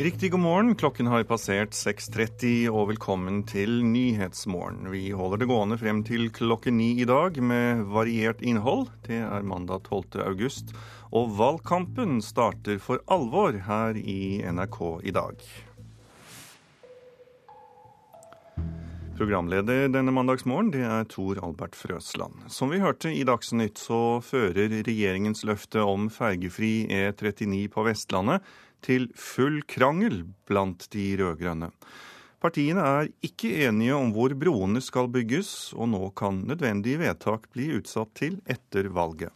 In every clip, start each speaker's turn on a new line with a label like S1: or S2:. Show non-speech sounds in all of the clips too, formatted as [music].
S1: Riktig god morgen. Klokken har passert 6.30 og velkommen til Nyhetsmorgen. Vi holder det gående frem til klokken ni i dag med variert innhold. Det er mandag 12. august. Og valgkampen starter for alvor her i NRK i dag. Programleder denne mandagsmorgen det er Tor Albert Frøsland. Som vi hørte i Dagsnytt, så fører regjeringens løfte om fergefri E39 på Vestlandet til full krangel blant de rød-grønne. Partiene er ikke enige om hvor broene skal bygges, og nå kan nødvendige vedtak bli utsatt til etter valget.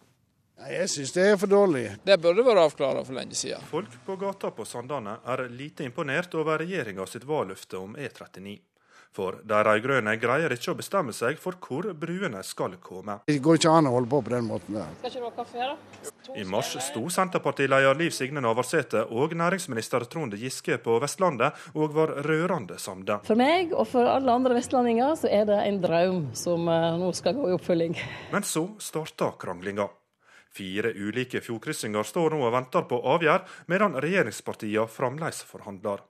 S2: Jeg syns det er for dårlig.
S3: Det burde vært avklara for lenge siden.
S4: Folk på gata på Sandane er lite imponert over regjeringa sitt valgløfte om E39. For de rød-grønne greier ikke å bestemme seg for hvor bruene skal komme.
S2: Det går ikke an å holde på på den måten der.
S5: Skal ikke du ha kaffe, da?
S4: I mars sto Senterpartileder Liv Signe Navarsete og næringsminister Trond Giske på Vestlandet og var rørende samde.
S5: For meg og for alle andre vestlendinger så er det en drøm som eh, nå skal gå i oppfølging.
S4: Men så starta kranglinga. Fire ulike fjordkryssinger står nå og venter på avgjør, medan regjeringspartiene fremdeles forhandler.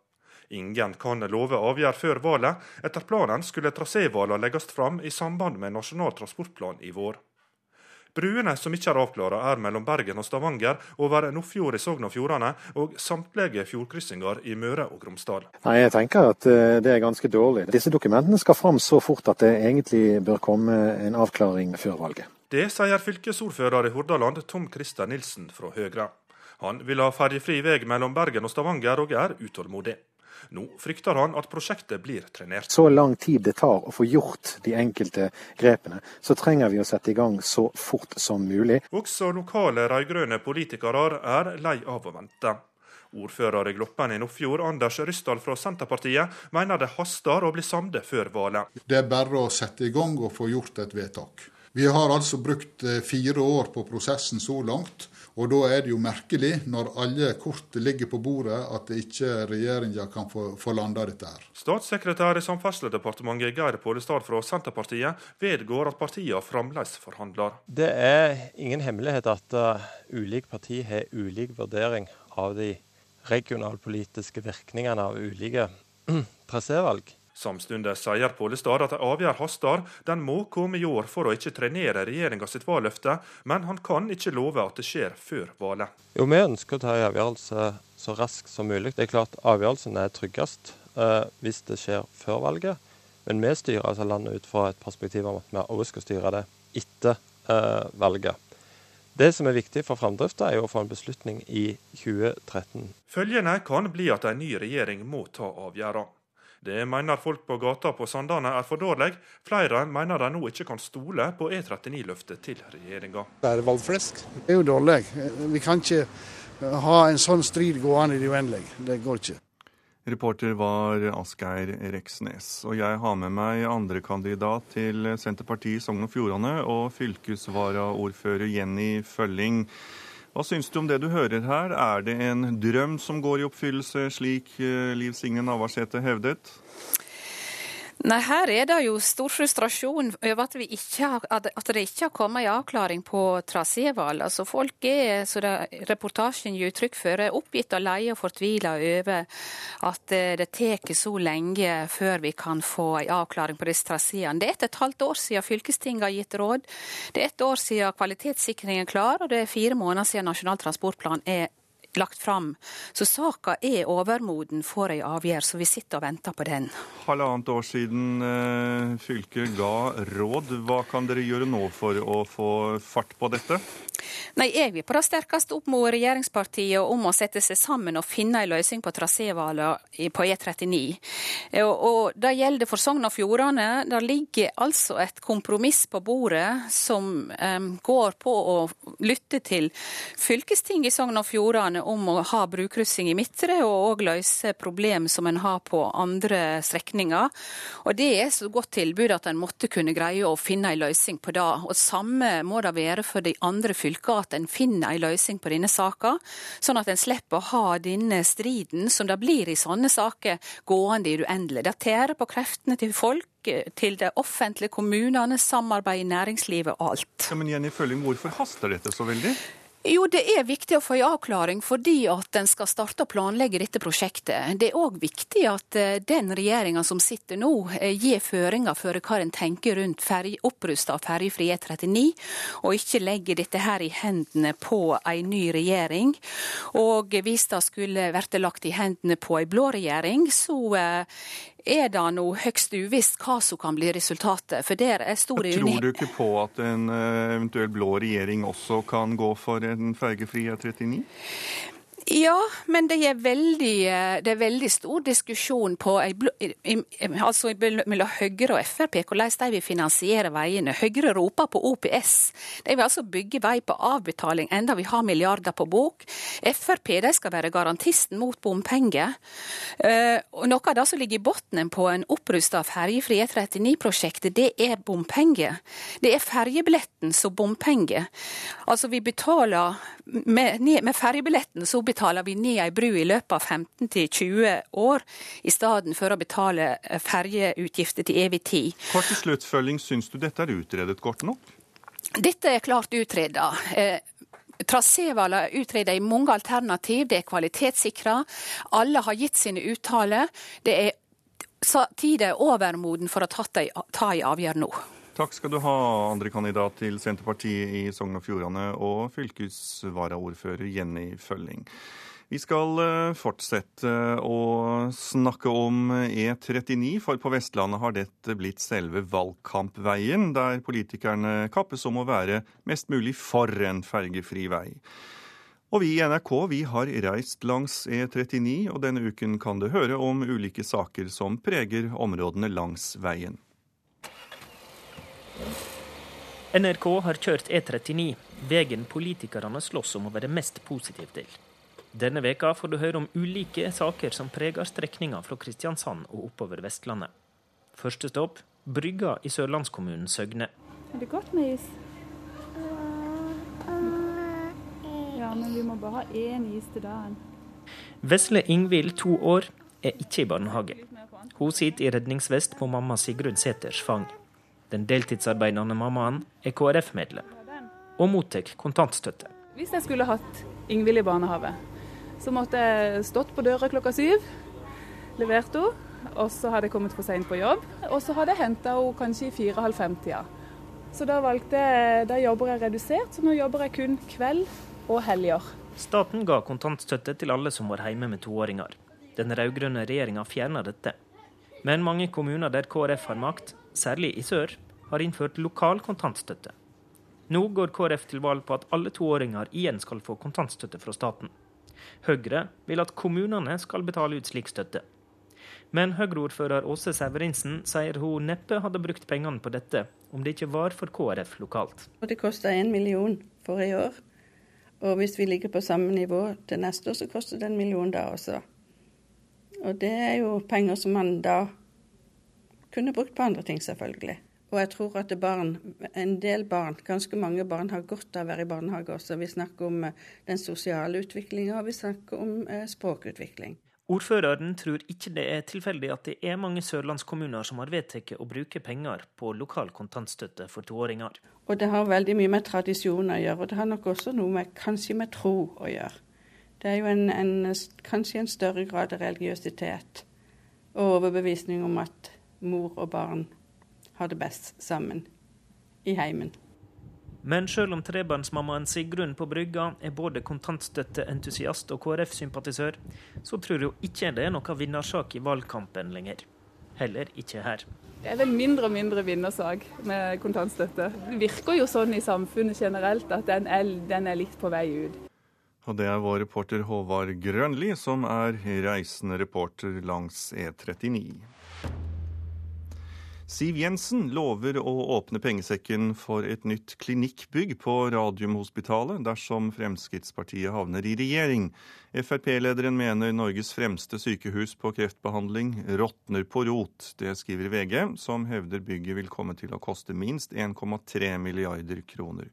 S4: Ingen kan love avgjør før valget. Etter planen skulle trasévalene legges fram i samband med Nasjonal transportplan i vår. Bruene som ikke er avklart, er mellom Bergen og Stavanger, over Nordfjord i Sogn og Fjordane, og samtlige fjordkryssinger i Møre og Romsdal.
S6: Nei, Jeg tenker at eh, det er ganske dårlig. Disse dokumentene skal fram så fort at det egentlig bør komme en avklaring før valget.
S4: Det sier fylkesordfører i Hordaland Tom Christer Nilsen fra Høyre. Han vil ha ferjefri vei mellom Bergen og Stavanger, og er utålmodig. Nå frykter han at prosjektet blir trenert.
S6: Så lang tid det tar å få gjort de enkelte grepene, så trenger vi å sette i gang så fort som mulig.
S4: Også lokale rød-grønne politikere er lei av å vente. Ordfører i Gloppen i Nordfjord, Anders Ryssdal fra Senterpartiet, mener det haster å bli samde før valget.
S7: Det er bare å sette i gang og få gjort et vedtak. Vi har altså brukt eh, fire år på prosessen så langt. Og da er det jo merkelig, når alle kort ligger på bordet, at ikke regjeringa kan få, få landa dette her.
S4: Statssekretær i Samferdselsdepartementet Geir Pålestad fra Senterpartiet vedgår at partiene fremdeles forhandler.
S8: Det er ingen hemmelighet at uh, ulike partier har ulik vurdering av de regionalpolitiske virkningene av ulike [clears throat] trasévalg.
S4: Samtidig sier Pollestad at en avgjerd haster. Den må komme i år for å ikke trenere regjeringa sitt valgløfte, men han kan ikke love at det skjer før valget.
S8: Jo, Vi ønsker å ta en avgjørelse så raskt som mulig. Det er klart Avgjørelsen er tryggest eh, hvis det skjer før valget, men vi styrer altså landet ut fra et perspektiv om at vi også skal styre det etter eh, valget. Det som er viktig for framdrifta, er å få en beslutning i 2013.
S4: Følgende kan bli at en ny regjering må ta avgjørelser. Det mener folk på gata på Sandane er for dårlig. Flere mener de nå ikke kan stole på E39-løftet til regjeringa.
S2: Det er valgflesk. Det er jo dårlig. Vi kan ikke ha en sånn strid gående i det uendelige. Det går ikke.
S1: Reporter var Asgeir Reksnes. Og jeg har med meg andrekandidat til Senterpartiet i Sogn og Fjordane og fylkesvaraordfører Jenny Følling. Hva syns du om det du hører her? Er det en drøm som går i oppfyllelse, slik eh, Liv Signe Navarsete hevdet?
S9: Nei, Her er det jo stor frustrasjon over at, har, at det ikke har kommet en avklaring på trasévalg. Altså, folk er, som reportasjen gir uttrykk for, oppgitt og leie og fortvila over at eh, det tar så lenge før vi kan få en avklaring på disse traseene. Det er et, et halvt år siden fylkestinget har gitt råd. Det er et år siden kvalitetssikringen er klar, og det er fire måneder siden Nasjonal transportplan er lagt fram. Så saka er overmoden for ei avgjørelse, så vi sitter og venter på den.
S1: Halvannet år siden eh, fylket ga råd. Hva kan dere gjøre nå for å få fart på dette?
S9: Nei, Jeg vil på det sterkeste opp regjeringspartiet om å sette seg sammen og finne en løsning på trasévalget på E39. Og, og Det gjelder for Sogn og Fjordane. Det ligger altså et kompromiss på bordet som um, går på å lytte til fylkestinget i Sogn og Fjordane om å ha brukryssing i Midtre, og òg løse problem som en har på andre strekninger. Og Det er så godt tilbud at en måtte kunne greie å finne en løsning på det. Og Samme må det være for de andre fylkene, at en finner en løsning på denne saka, sånn at en slipper å ha denne striden som det blir i sånne saker, gående i det uendelige. Det tærer på kreftene til folk til det offentlige, kommunene, samarbeid i næringslivet og alt.
S1: Ja, men Jenny Følling, hvorfor haster dette så veldig?
S9: Jo, det er viktig å få en avklaring fordi at en skal starte å planlegge dette prosjektet. Det er òg viktig at eh, den regjeringa som sitter nå, eh, gir føringer for hva en tenker rundt opprusta av ferjefri E39, og ikke legger dette her i hendene på en ny regjering. Og hvis det skulle vært lagt i hendene på en blå regjering, så eh, er det nå høgst uvisst hva som kan bli resultatet. For der er stor
S1: uenighet. Tror du ikke på at en eh, eventuell blå regjering også kan gå for en fergefri E39?
S9: Ja, men det er veldig, eh, det er veldig stor diskusjon på, altså mellom Høyre og Frp hvordan de vil finansiere veiene. Høyre roper på OPS. De vil altså bygge vei på avbetaling, enda vi har milliarder på bok. Frp de skal være garantisten mot bompenger. Eh, og Noe av det som ligger i bunnen på en opprusta ferjefri E39-prosjektet, det er bompenger. Det er ferjebilletten som bompenger. Altså vi betaler med, med ferjebilletten så betaler vi ned ei bru i løpet av 15-20 år, i stedet for å betale eh, ferjeutgifter til evig tid.
S1: Kort til sluttfølging, syns du dette er utredet godt nok?
S9: Dette er klart utreda. Eh, Trasévalg er utredet i mange alternativ, det er kvalitetssikra. Alle har gitt sine uttaler. Det er Tida er overmoden for å ta ei avgjørelse nå.
S1: Takk skal du ha, andre kandidat til Senterpartiet i Sogn og Fjordane og fylkesvaraordfører Jenny Følling. Vi skal eh, fortsette å snakke om E39, for på Vestlandet har dette blitt selve valgkampveien, der politikerne kappes om å være mest mulig for en fergefri vei. Og vi i NRK vi har reist langs E39, og denne uken kan du høre om ulike saker som preger områdene langs veien.
S10: NRK har kjørt E39, veien politikerne slåss om å være mest positiv til. Denne veka får du høre om ulike saker som preger strekninga fra Kristiansand og oppover Vestlandet. Første stopp Brygga i sørlandskommunen Søgne.
S11: Er det godt med is? Ja, men vi må bare ha én is til dagen.
S10: Vesle Ingvild, to år, er ikke i barnehage. Hun sitter i redningsvest på mamma Sigrun Seters fang. Den deltidsarbeidende mammaen er KrF-medlem og mottar kontantstøtte.
S11: Hvis jeg skulle hatt Ingvild i barnehage, så måtte jeg stått på døra klokka syv, levert henne, og så hadde jeg kommet for seint på jobb. Og så hadde jeg henta henne kanskje i fire-halv fem-tida. Så da valgte jeg, da jobber jeg redusert, så nå jobber jeg kun kveld og helger.
S10: Staten ga kontantstøtte til alle som var hjemme med toåringer. Den rød-grønne regjeringa fjerna dette. Men mange kommuner der KrF har makt, særlig i sør, har innført lokal kontantstøtte. Nå går KrF til valg på at alle toåringer igjen skal få kontantstøtte fra staten. Høyre vil at kommunene skal betale ut slik støtte. Men Høyre-ordfører Åse Severinsen sier hun neppe hadde brukt pengene på dette om det ikke var for KrF lokalt.
S12: Det koster én million for i år. Og hvis vi ligger på samme nivå til neste år, så koster det en million da også. Og det er jo penger som man da kunne brukt på andre ting, selvfølgelig. Og jeg tror at barn, en del barn, ganske mange barn, har godt av å være i barnehage også. Vi snakker om eh, den sosiale utviklinga, og vi snakker om eh, språkutvikling.
S10: Ordføreren tror ikke det er tilfeldig at det er mange sørlandskommuner som har vedtatt å bruke penger på lokal kontantstøtte for toåringer.
S12: Og det har veldig mye med tradisjon å gjøre, og det har nok også noe med kanskje med tro å gjøre. Det er jo en, en, kanskje en større grad av religiøsitet og overbevisning om at mor og barn har det best sammen i heimen.
S10: Men selv om trebarnsmammaen Sigrun på Brygga er både kontantstøtteentusiast og KrF-sympatisør, så tror hun ikke det er noe vinnersak i valgkampen lenger. Heller ikke her.
S11: Det er vel mindre og mindre vinnersak med kontantstøtte. Det virker jo sånn i samfunnet generelt at den er, den er litt på vei ut.
S1: Og det er vår reporter Håvard Grønli, som er reisende reporter langs E39. Siv Jensen lover å åpne pengesekken for et nytt klinikkbygg på Radiumhospitalet dersom Fremskrittspartiet havner i regjering. Frp-lederen mener Norges fremste sykehus på kreftbehandling råtner på rot. Det skriver VG, som hevder bygget vil komme til å koste minst 1,3 milliarder kroner.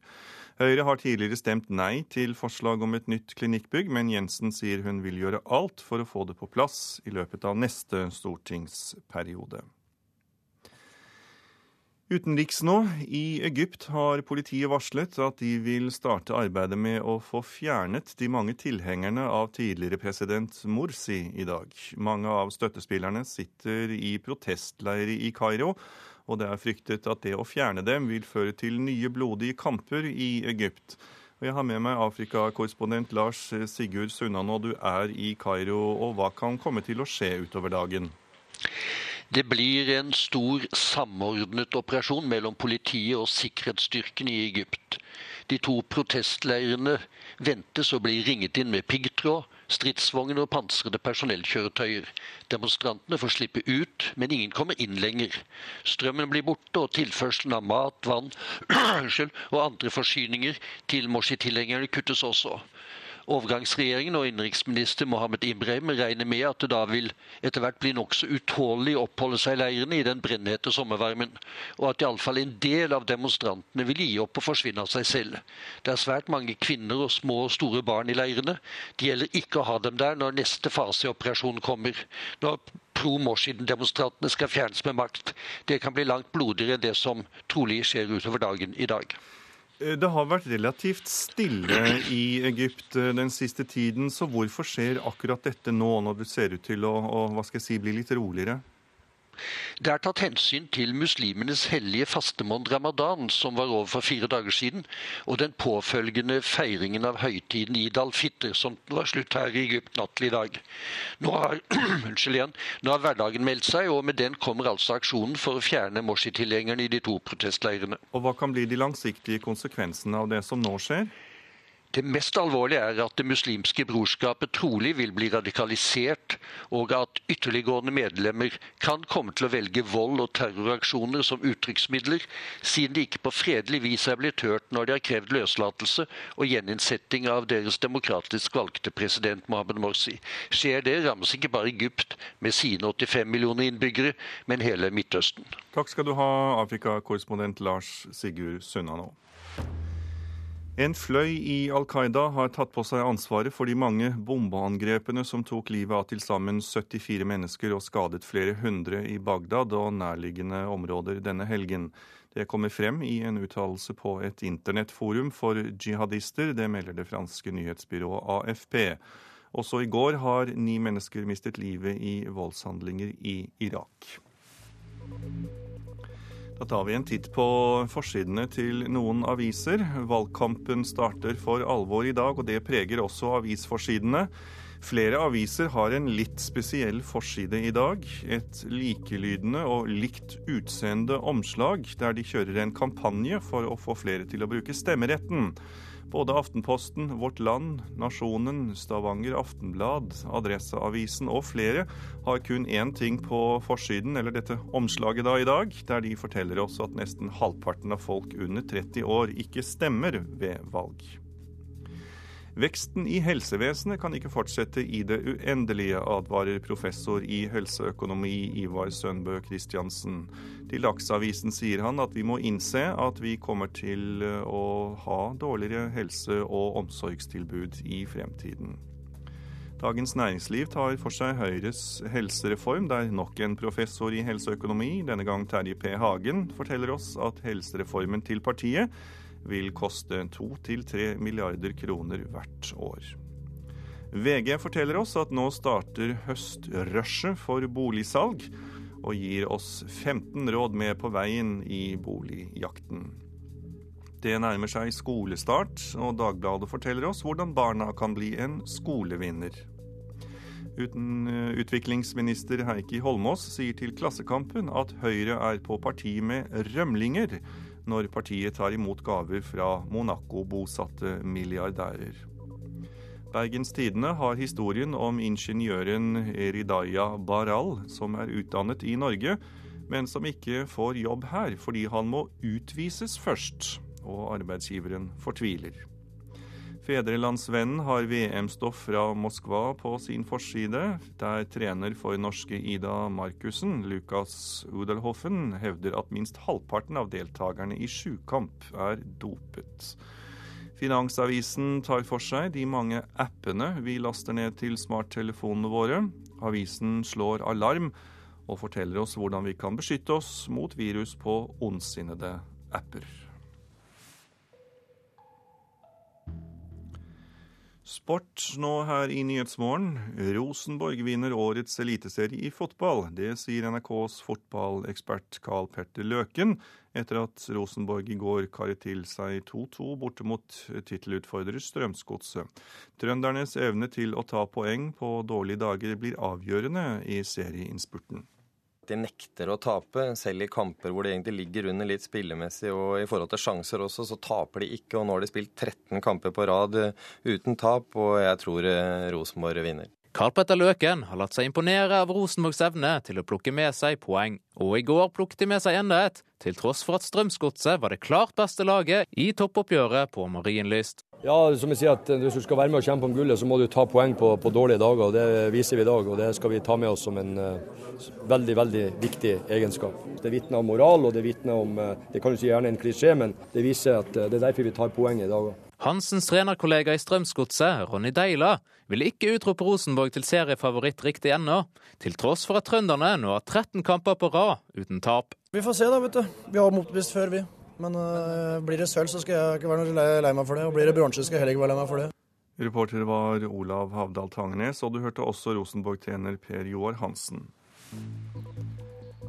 S1: Høyre har tidligere stemt nei til forslag om et nytt klinikkbygg, men Jensen sier hun vil gjøre alt for å få det på plass i løpet av neste stortingsperiode. Utenriks nå. I Egypt har politiet varslet at de vil starte arbeidet med å få fjernet de mange tilhengerne av tidligere president Morsi i dag. Mange av støttespillerne sitter i protestleire i Kairo, og det er fryktet at det å fjerne dem vil føre til nye blodige kamper i Egypt. Og jeg har med meg Afrikakorrespondent Lars Sigurd Sunnanå, du er i Kairo. Og hva kan komme til å skje utover dagen?
S13: Det blir en stor samordnet operasjon mellom politiet og sikkerhetsstyrkene i Egypt. De to protestleirene ventes å bli ringet inn med piggtråd, stridsvogner og pansrede personellkjøretøyer. Demonstrantene får slippe ut, men ingen kommer inn lenger. Strømmen blir borte, og tilførselen av mat, vann [clears throat] og andre forsyninger til Morsi-tilhengerne kuttes også. Overgangsregjeringen og innenriksminister Mohammed Ibrahim regner med at det da vil etter hvert bli nokså utålelig å oppholde seg i leirene i den brennhete sommervarmen, og at iallfall en del av demonstrantene vil gi opp og forsvinne av seg selv. Det er svært mange kvinner og små og store barn i leirene. Det gjelder ikke å ha dem der når neste fase i operasjonen kommer. Når pro-morsiden-demonstrantene skal fjernes med makt. Det kan bli langt blodigere enn det som trolig skjer utover dagen i dag.
S1: Eh, det har vært relativt stille i Egypt eh, den siste tiden, så hvorfor skjer akkurat dette nå, når det ser ut til å, å hva skal jeg si, bli litt roligere?
S13: Det er tatt hensyn til muslimenes hellige fastemåned ramadan, som var over for fire dager siden, og den påfølgende feiringen av høytiden Id al-Fitr, som var slutt her i Egypt natt til i dag. Nå har, [clears throat] igjen, nå har hverdagen meldt seg, og med den kommer altså aksjonen for å fjerne Morsi-tilhengerne i de to protestleirene.
S1: Og Hva kan bli de langsiktige konsekvensene av det som nå skjer?
S13: Det mest alvorlige er at det muslimske brorskapet trolig vil bli radikalisert, og at ytterliggående medlemmer kan komme til å velge vold og terroraksjoner som uttrykksmidler, siden de ikke på fredelig vis er blitt hørt når de har krevd løslatelse og gjeninnsetting av deres demokratisk valgte president Mohammed Morsi. Skjer det, rammes ikke bare Egypt med sine 85 millioner innbyggere, men hele Midtøsten.
S1: Takk skal du ha, Afrikakorrespondent Lars Sigurd Sunna nå. En fløy i Al Qaida har tatt på seg ansvaret for de mange bombeangrepene som tok livet av til sammen 74 mennesker og skadet flere hundre i Bagdad og nærliggende områder denne helgen. Det kommer frem i en uttalelse på et internettforum for jihadister. Det melder det franske nyhetsbyrået AFP. Også i går har ni mennesker mistet livet i voldshandlinger i Irak. Da tar vi en titt på forsidene til noen aviser. Valgkampen starter for alvor i dag, og det preger også avisforsidene. Flere aviser har en litt spesiell forside i dag. Et likelydende og likt utseende omslag, der de kjører en kampanje for å få flere til å bruke stemmeretten. Både Aftenposten, Vårt Land, Nasjonen, Stavanger Aftenblad, Adresseavisen og flere har kun én ting på forsiden, eller dette omslaget da i dag, der de forteller oss at nesten halvparten av folk under 30 år ikke stemmer ved valg. Veksten i helsevesenet kan ikke fortsette i det uendelige, advarer professor i helseøkonomi Ivar Sønbø Christiansen. Til Dagsavisen sier han at vi må innse at vi kommer til eh, å ha dårligere helse- og omsorgstilbud i fremtiden. Dagens Næringsliv tar for seg Høyres helsereform, der nok en professor i helseøkonomi, denne gang Terje P. Hagen, forteller oss at helsereformen til partiet vil koste 2-3 milliarder kroner hvert år. VG forteller oss at nå starter høstrushet for boligsalg, og gir oss 15 råd med på veien i boligjakten. Det nærmer seg skolestart, og Dagbladet forteller oss hvordan barna kan bli en skolevinner. Uten eh, utviklingsminister Heikki Holmås sier til Klassekampen at Høyre er på parti med rømlinger, når partiet tar imot gaver fra Monaco-bosatte milliardærer. Bergens Tidende har historien om ingeniøren Eridaya Baral, som er utdannet i Norge, men som ikke får jobb her fordi han må utvises først, og arbeidsgiveren fortviler. Fedrelandsvennen har VM-stoff fra Moskva på sin forside, der trener for norske Ida Markussen, Lukas Udelhoffen, hevder at minst halvparten av deltakerne i sjukamp er dopet. Finansavisen tar for seg de mange appene vi laster ned til smarttelefonene våre. Avisen slår alarm og forteller oss hvordan vi kan beskytte oss mot virus på ondsinnede apper. Sport nå her i Nyhetsmorgen. Rosenborg vinner årets eliteserie i fotball. Det sier NRKs fotballekspert Carl Petter Løken, etter at Rosenborg i går karet til seg 2-2 borte mot tittelutfordrer Strømsgodset. Trøndernes evne til å ta poeng på dårlige dager blir avgjørende i serieinnspurten.
S14: De nekter å tape, selv i kamper hvor de egentlig ligger under litt spillemessig og i forhold til sjanser også, så taper de ikke. Og nå har de spilt 13 kamper på rad eh, uten tap, og jeg tror eh, Rosenborg vinner.
S15: Karl Petter Løken har latt seg imponere av Rosenborgs evne til å plukke med seg poeng, og i går plukket de med seg enda et, til tross for at Strømsgodset var det klart beste laget i toppoppgjøret på Marienlyst.
S16: Ja, som jeg sier at Hvis du skal være med og kjempe om gullet, så må du ta poeng på, på, dårlige dager. og Det viser vi i dag, og det skal vi ta med oss som en uh, veldig veldig viktig egenskap. Det vitner om moral, og det vitner om uh, Det kan du si gjerne en klisjé, men det viser at uh, det er derfor vi tar poeng i dag.
S15: Hansens trenerkollega i Strømsgodset, Ronny Deila, vil ikke utrope Rosenborg til seriefavoritt riktig ennå, til tross for at trønderne nå har 13 kamper på rad uten tap.
S17: Vi får se, da, vet du. Vi har motbevist før, vi. Men uh, blir det sølv, så skal jeg ikke være noe lei, meg for det. Og blir det bronse, skal jeg heller ikke være lei meg for det.
S1: Reporter var Olav Havdal Tangenes, og du hørte også Rosenborg-trener Per Joar Hansen.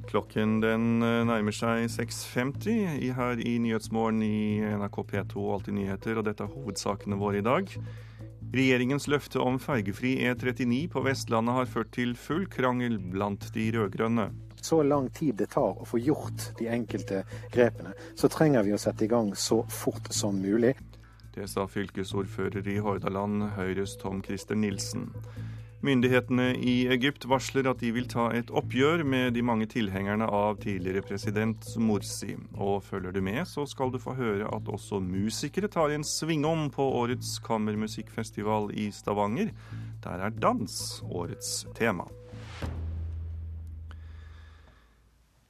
S1: Klokken den eh, nærmer seg 6.50 her i Nyhetsmorgen i NRK P2 og Alltid nyheter, og dette er hovedsakene våre i dag. Regjeringens løfte om fergefri E39 på Vestlandet har ført til full krangel blant de rød-grønne
S6: så lang tid det tar å få gjort de enkelte grepene, så trenger vi å sette i gang så fort som mulig.
S1: Det sa fylkesordfører i Hordaland, Høyres Tom Christer Nilsen. Myndighetene i Egypt varsler at de vil ta et oppgjør med de mange tilhengerne av tidligere president Morsi. Og følger du med, så skal du få høre at også musikere tar en svingom på årets kammermusikkfestival i Stavanger. Der er dans årets tema.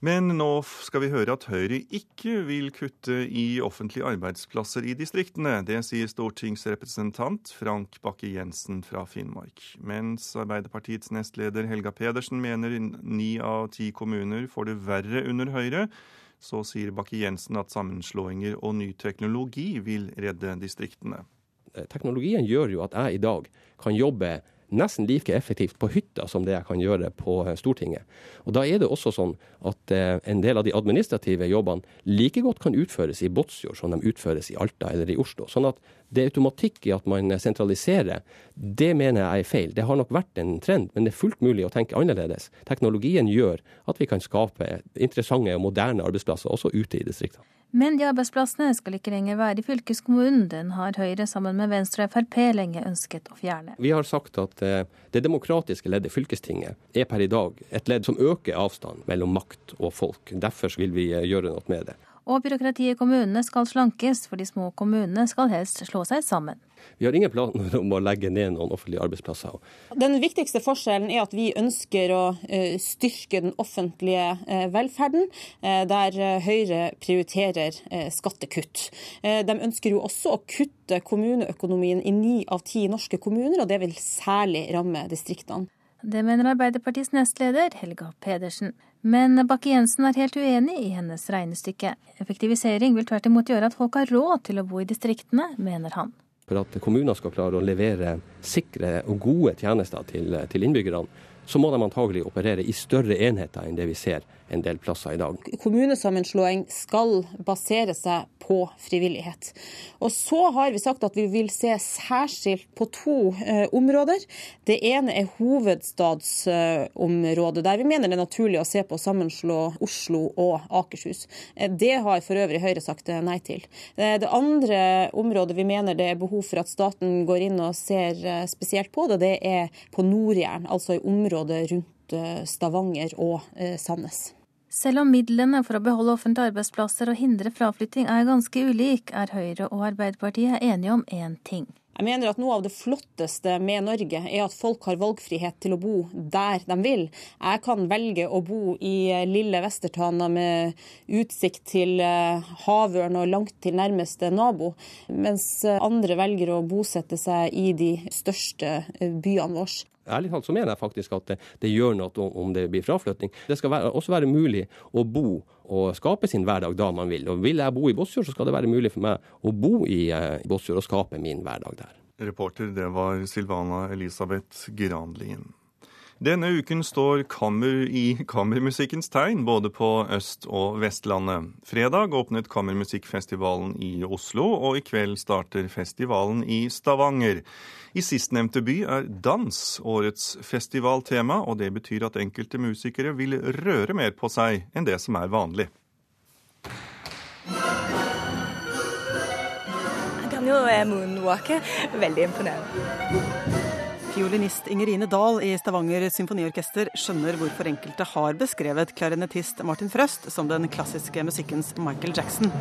S1: Men nå skal vi høre at Høyre ikke vil kutte i offentlige arbeidsplasser i distriktene. Det sier stortingsrepresentant Frank Bakke-Jensen fra Finnmark. Mens Arbeiderpartiets nestleder Helga Pedersen mener ni av ti kommuner får det verre under Høyre, så sier Bakke-Jensen at sammenslåinger og ny teknologi vil redde distriktene.
S18: Teknologien gjør jo at jeg i dag kan jobbe nesten like effektivt på hytta som det jeg kan gjøre på eh, Stortinget. Og Da er det også sånn at eh, en del av de administrative jobbene like godt kan utføres i Båtsfjord som de utføres i Alta eller i Oslo. Sånn at det er automatikk i at man sentraliserer, det mener jeg er feil. Det har nok vært en trend, men det er fullt mulig å tenke annerledes. Teknologien gjør at vi kan skape interessante og moderne arbeidsplasser også ute i distriktene.
S19: Men de arbeidsplassene skal ikke lenger være i fylkeskommunen. Den har Høyre sammen med Venstre og Frp lenge ønsket å fjerne.
S18: Vi har sagt at eh, det demokratiske leddet fylkestinget er per i dag et ledd som øker avstanden mellom makt og folk. Derfor vil vi eh, gjøre noe med det.
S19: Og byråkratiet i kommunene skal slankes, for de små kommunene skal helst slå seg sammen.
S18: Vi har ingen planer om å legge ned noen offentlige arbeidsplasser.
S20: Den viktigste forskjellen er at vi ønsker å eh, styrke den offentlige eh, velferden, eh, der Høyre prioriterer skattekutt. De ønsker jo også å kutte kommuneøkonomien i ni av ti norske kommuner, og det vil særlig ramme distriktene.
S19: Det mener Arbeiderpartiets nestleder Helga Pedersen. Men Bakke-Jensen er helt uenig i hennes regnestykke. Effektivisering vil tvert imot gjøre at folk har råd til å bo i distriktene, mener han.
S18: For at kommuner skal klare å levere sikre og gode tjenester til, til innbyggerne, så må de antagelig operere i større enheter enn det vi ser en del plasser i dag.
S20: Kommunesammenslåing skal basere seg på frivillighet. Og så har vi sagt at vi vil se særskilt på to eh, områder. Det ene er hovedstadsområdet, eh, der vi mener det er naturlig å se på å sammenslå Oslo og Akershus. Eh, det har for øvrig Høyre sagt eh, nei til. Eh, det andre området vi mener det er behov for at staten går inn og ser spesielt på det, det er på Nord-Jæren, altså i området rundt Stavanger og Sandnes.
S19: Selv om midlene for å beholde offentlige arbeidsplasser og hindre fraflytting er ganske ulik, er Høyre og Arbeiderpartiet enige om én ting.
S20: Jeg mener at Noe av det flotteste med Norge er at folk har valgfrihet til å bo der de vil. Jeg kan velge å bo i lille Vestertana med utsikt til eh, havørn og langt til nærmeste nabo, mens andre velger å bosette seg i de største eh, byene våre.
S18: Ærlig talt så mener jeg faktisk at det, det gjør noe om det blir fraflytting. Det skal være, også være mulig å bo og skape sin hverdag da man vil. Og Vil jeg bo i Båtsfjord, så skal det være mulig for meg å bo i eh, Båtsfjord og skape min hverdag der.
S1: Reporter det var Silvana Elisabeth Granlien. Denne uken står kammer i kammermusikkens tegn både på Øst- og Vestlandet. Fredag åpnet Kammermusikkfestivalen i Oslo, og i kveld starter festivalen i Stavanger. I sistnevnte by er dans årets festivaltema, og det betyr at enkelte musikere vil røre mer på seg enn det som er vanlig.
S21: Jeg kan jo moonwalke. Veldig imponerende.
S22: Fiolinist Ingerine Dahl i Stavanger symfoniorkester skjønner hvorfor enkelte har beskrevet klarinettist Martin Frøst som den klassiske musikkens Michael Jackson.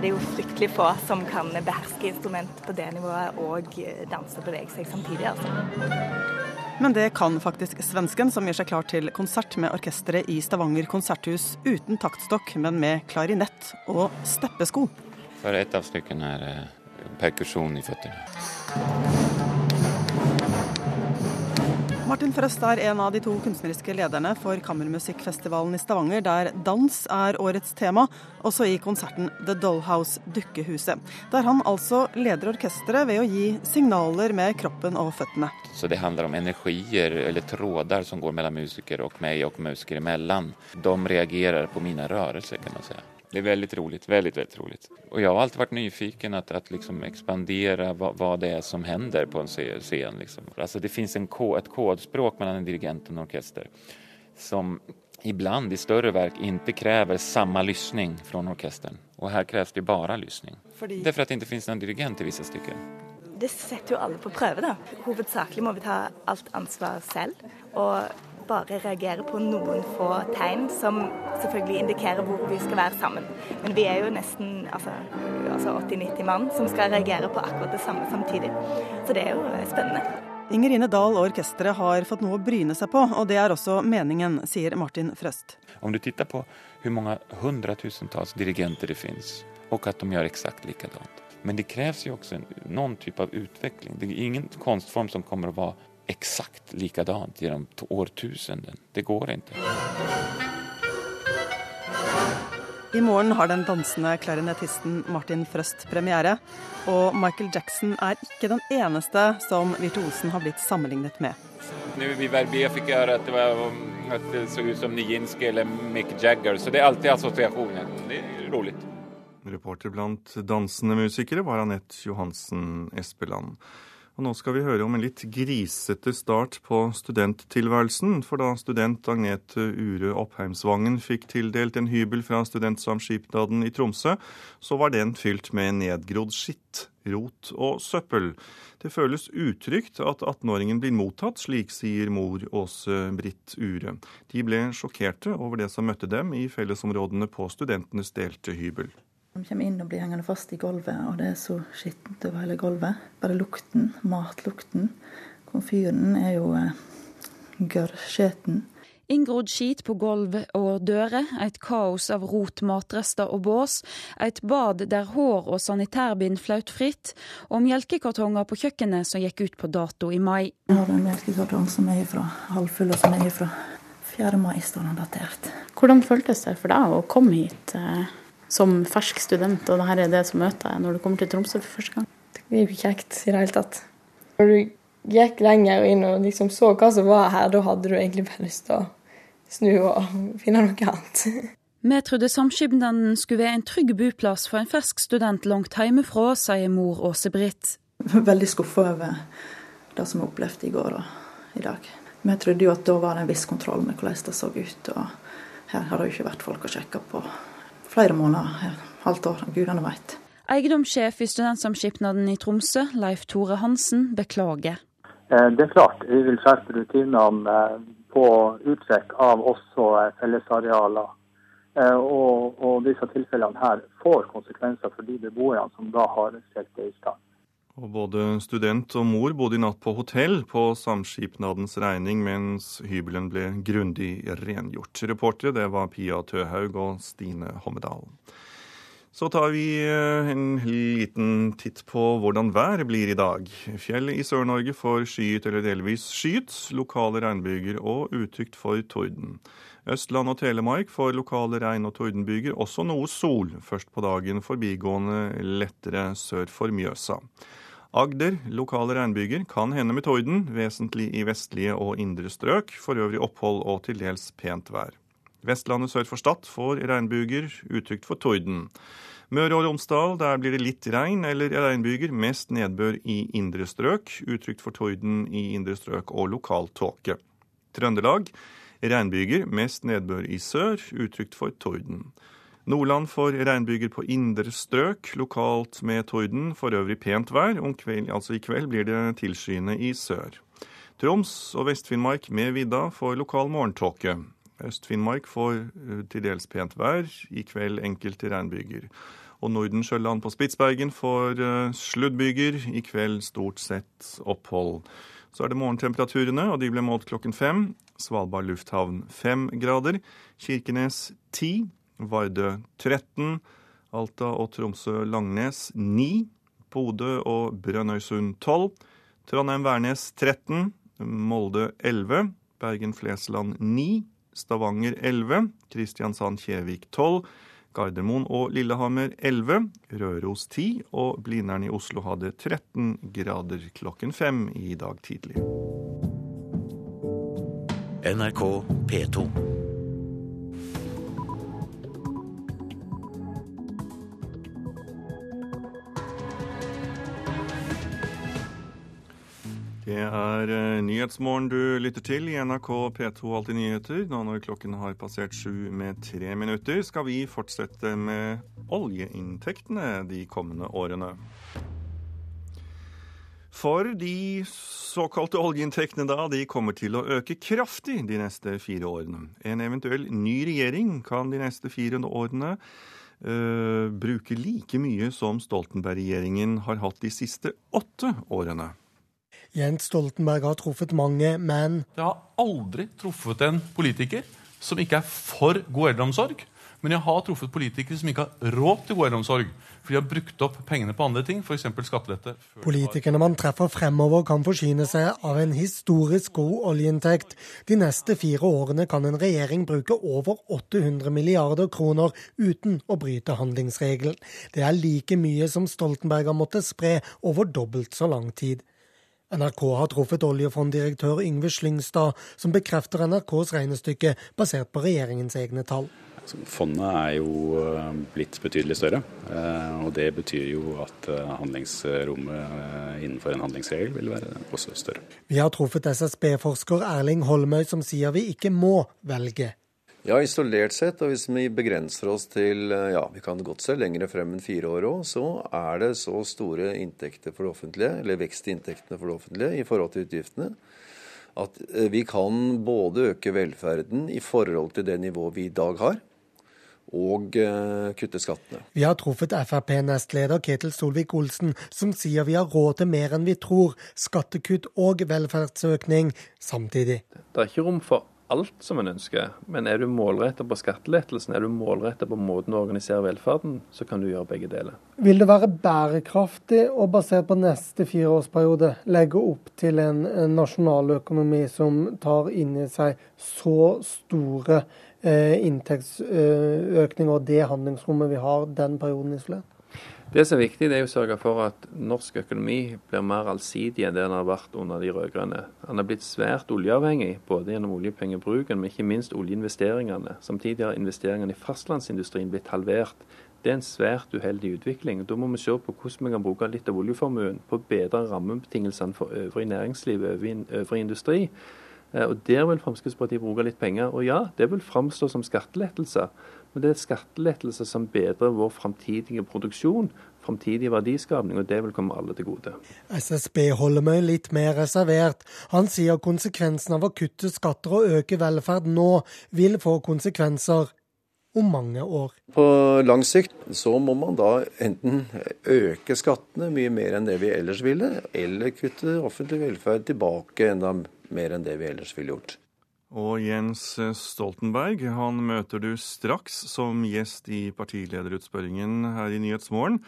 S21: Det er jo fryktelig få som kan beherske instrument på det nivået og danse og bevege seg samtidig. altså.
S22: Men det kan faktisk svensken, som gjør seg klar til konsert med orkesteret i Stavanger konserthus uten taktstokk, men med klarinett og steppesko.
S23: For et av stykkene er eh, perkusjon i føttene.
S22: Martin Frøst er en av de to kunstneriske lederne for Kammermusikkfestivalen i Stavanger, der dans er årets tema, også i konserten The Dollhouse Dukkehuset. Der han altså leder orkesteret ved å gi signaler med kroppen og føttene.
S23: Så det handler om energier eller tråder som går mellom musikere og meg og musikere imellom. De reagerer på mine rørelser, kan man si. Det är väldigt roligt, väldigt, väldigt roligt. Och jag har alltid varit nyfiken att, att liksom expandera vad, vad, det är som händer på en scen. Liksom. Alltså det finns en, ett kodspråk mellan en dirigent och en orkester som ibland i större verk inte kräver samma lyssning från orkestern. Och här krävs det bara lyssning. Fordi... Därför att det inte finns någon dirigent i vissa stycken.
S21: Det setter jo alle på prøve, da. Hovedsakelig må vi ta alt ansvar selv. Og bare reagere på noen få tegn som selvfølgelig indikerer hvor vi skal være sammen. Men vi er jo nesten altså, altså 80-90 mann som skal reagere på akkurat det samme samtidig. Så det er jo spennende.
S22: Ingerine Dahl og orkesteret har fått noe å bryne seg på, og det er også meningen, sier Martin Frøst.
S23: Om du ser på hvor mange hundretusentalls dirigenter det finnes, og at de gjør eksakt likadant. Men det kreves jo også noen type av utvikling. Det er ingen kunstform som kommer å være exakt likadant genom årtusenden. Det går ikke.
S22: I morgen har den dansende klarinettisten Martin Frøst premiere. Og Michael Jackson er ikke den eneste som virtuosen har blitt sammenlignet med.
S23: Nå i Verbier fikk jeg høre at det, var, at det så ut som Nijinsky eller Mick Jagger, så det er alltid assosiasjonen. Det er rolig.
S1: Reporter blant dansende musikere var Anette Johansen Espeland. Og nå skal vi høre om en litt grisete start på studenttilværelsen. For da student Agnete Ure Oppheimsvangen fikk tildelt en hybel fra Studentsamskipnaden i Tromsø, så var den fylt med nedgrodd skitt, rot og søppel. Det føles utrygt at 18-åringen blir mottatt, slik sier mor Åse Britt Ure. De ble sjokkerte over det som møtte dem i fellesområdene på studentenes delte hybel.
S24: De kommer inn og blir hengende fast i gulvet, og det er så skittent over hele gulvet. Bare lukten, matlukten. Komfyren er jo eh, gørrskjeten.
S25: Inngrodd skit på gulv og dører, et kaos av rot, matrester og bås, et bad der hår og sanitærbind flaut fritt, og melkekartonger på kjøkkenet som gikk ut på dato i mai.
S24: Jeg har en melkekartong som er fra halvfull, og som er fra 4. mai, står den datert.
S26: Hvordan føltes det for deg å komme hit? Eh? Som fersk student, og dette er det som møter deg når du kommer til Tromsø for første gang?
S27: Det blir jo ikke kjekt i det hele tatt. Når du gikk lenger inn og liksom så hva som var her, da hadde du egentlig bare lyst til å snu og finne noe annet.
S25: Vi trodde samskipnaden skulle være en trygg boplass for en fersk student langt hjemmefra, sier mor Åse Britt.
S24: Veldig skuffa over det som vi opplevde i går og i dag. Vi trodde jo at da var det en viss kontroll med hvordan det så ut. og Her har det jo ikke vært folk å sjekke på flere måneder, halvt år, gudene veit.
S25: Eiendomssjef i Studentsamskipnaden i Tromsø, Leif Tore Hansen, beklager.
S28: Eh, det er klart, vi vil skjerpe rutinene eh, på uttrekk av også eh, fellesarealer. Og, og disse tilfellene her får konsekvenser for de beboerne som da har stelt det i stand.
S1: Og både student og mor bodde i natt på hotell på samskipnadens regning, mens hybelen ble grundig rengjort. Reportere det var Pia Tøhaug og Stine Hommedal. Så tar vi eh, en liten titt på hvordan været blir i dag. Fjellet i Sør-Norge får skyet eller delvis skyet, lokale regnbyger og utykt for torden. Østland og Telemark får lokale regn- og tordenbyger, også noe sol. Først på dagen forbigående lettere sør for Mjøsa. Agder, lokale regnbyger, kan hende med torden, vesentlig i vestlige og indre strøk. For øvrig opphold og til dels pent vær. Vestlandet sør for Stad får regnbyger, utrygt for torden. Møre og Romsdal, der blir det litt regn eller regnbyger, mest nedbør i indre strøk, utrygt for torden i indre strøk og lokal tåke. Trøndelag regnbyger, mest nedbør i sør, utrygt for torden. Nordland får regnbyger på indre strøk, lokalt med torden. For øvrig pent vær. Kveld, altså i kveld blir det tilskyende i sør. Troms og Vest-Finnmark med vidda får lokal morgentåke. Øst-Finnmark får eh, til dels pent vær. I kveld enkelte regnbyger. Og Nordensjøland på Spitsbergen får uh, sluddbyger. I kveld stort sett opphold. Så er det morgentemperaturene, og de ble målt klokken fem. Svalbard lufthavn fem grader. Kirkenes ti. Vardø 13, Alta og Tromsø-Langnes 9, Bodø og Brønnøysund 12, Trondheim-Værnes 13, Molde 11, Bergen-Flesland 9, Stavanger 11, Kristiansand-Kjevik 12, Gardermoen og Lillehammer 11, Røros 10 og Blindern i Oslo hadde 13 grader klokken fem i dag tidlig.
S29: NRK P2.
S1: Det er uh, Nyhetsmorgen du lytter til i NRK P2 Alltid nyheter. Nå når klokken har passert sju med tre minutter, skal vi fortsette med oljeinntektene de kommende årene. For de såkalte oljeinntektene da, de kommer til å øke kraftig de neste fire årene. En eventuell ny regjering kan de neste fire årene øh, bruke like mye som Stoltenberg-regjeringen har hatt de siste åtte årene.
S30: Jens Stoltenberg har truffet mange, men
S31: Jeg har aldri truffet en politiker som ikke er for god eldreomsorg. Men jeg har truffet politikere som ikke har råd til god eldreomsorg. For de har brukt opp pengene på andre ting, f.eks. skattelette.
S30: Politikerne man treffer fremover kan forsyne seg av en historisk god oljeinntekt. De neste fire årene kan en regjering bruke over 800 milliarder kroner uten å bryte handlingsregelen. Det er like mye som Stoltenberg har måttet spre over dobbelt så lang tid. NRK har truffet oljefonddirektør Yngve Slyngstad, som bekrefter NRKs regnestykke basert på regjeringens egne tall.
S32: Fondet er jo blitt betydelig større, og det betyr jo at handlingsrommet innenfor en handlingsregel vil være også større.
S30: Vi har truffet SSB-forsker Erling Holmøy, som sier vi ikke må velge.
S33: Ja, isolert sett, og hvis vi begrenser oss til ja, vi kan godt se lenger frem enn fire år òg, så er det så store inntekter for det offentlige, eller vekst i inntektene for det offentlige i forhold til utgiftene, at vi kan både øke velferden i forhold til det nivået vi i dag har, og kutte skattene.
S30: Vi har truffet Frp-nestleder Ketil Solvik-Olsen, som sier vi har råd til mer enn vi tror, skattekutt og velferdsøkning samtidig.
S34: Det er ikke rom for alt som en ønsker, men er du målrettet på skattelettelsen, er du målrettet på måten å organisere velferden, så kan du gjøre begge deler.
S30: Vil det være bærekraftig å basert på neste fireårsperiode legge opp til en nasjonaløkonomi som tar inn i seg så store eh, inntektsøkninger og det handlingsrommet vi har den perioden isolert?
S34: Det som er viktig, det er å sørge for at norsk økonomi blir mer allsidig enn det den har vært under de rød-grønne. Den har blitt svært oljeavhengig, både gjennom oljepengebruken, men ikke minst oljeinvesteringene. Samtidig har investeringene i fastlandsindustrien blitt halvert. Det er en svært uheldig utvikling. Da må vi se på hvordan vi kan bruke litt av oljeformuen på å bedre rammebetingelsene for øvrig næringsliv, øvrig industri. Og Der vil Fremskrittspartiet bruke litt penger. Og ja, det vil framstå som skattelettelser. Men det er skattelettelser som bedrer vår framtidige produksjon, framtidig verdiskapning, og det vil komme alle til gode.
S30: SSB holder meg litt mer reservert. Han sier konsekvensen av å kutte skatter og øke velferd nå vil få konsekvenser om mange år.
S33: På lang sikt så må man da enten øke skattene mye mer enn det vi ellers ville, eller kutte offentlig velferd tilbake enda mer enn det vi ellers ville gjort.
S1: Og Jens Stoltenberg han møter du straks som gjest i partilederutspørringen her i Nyhetsmorgen.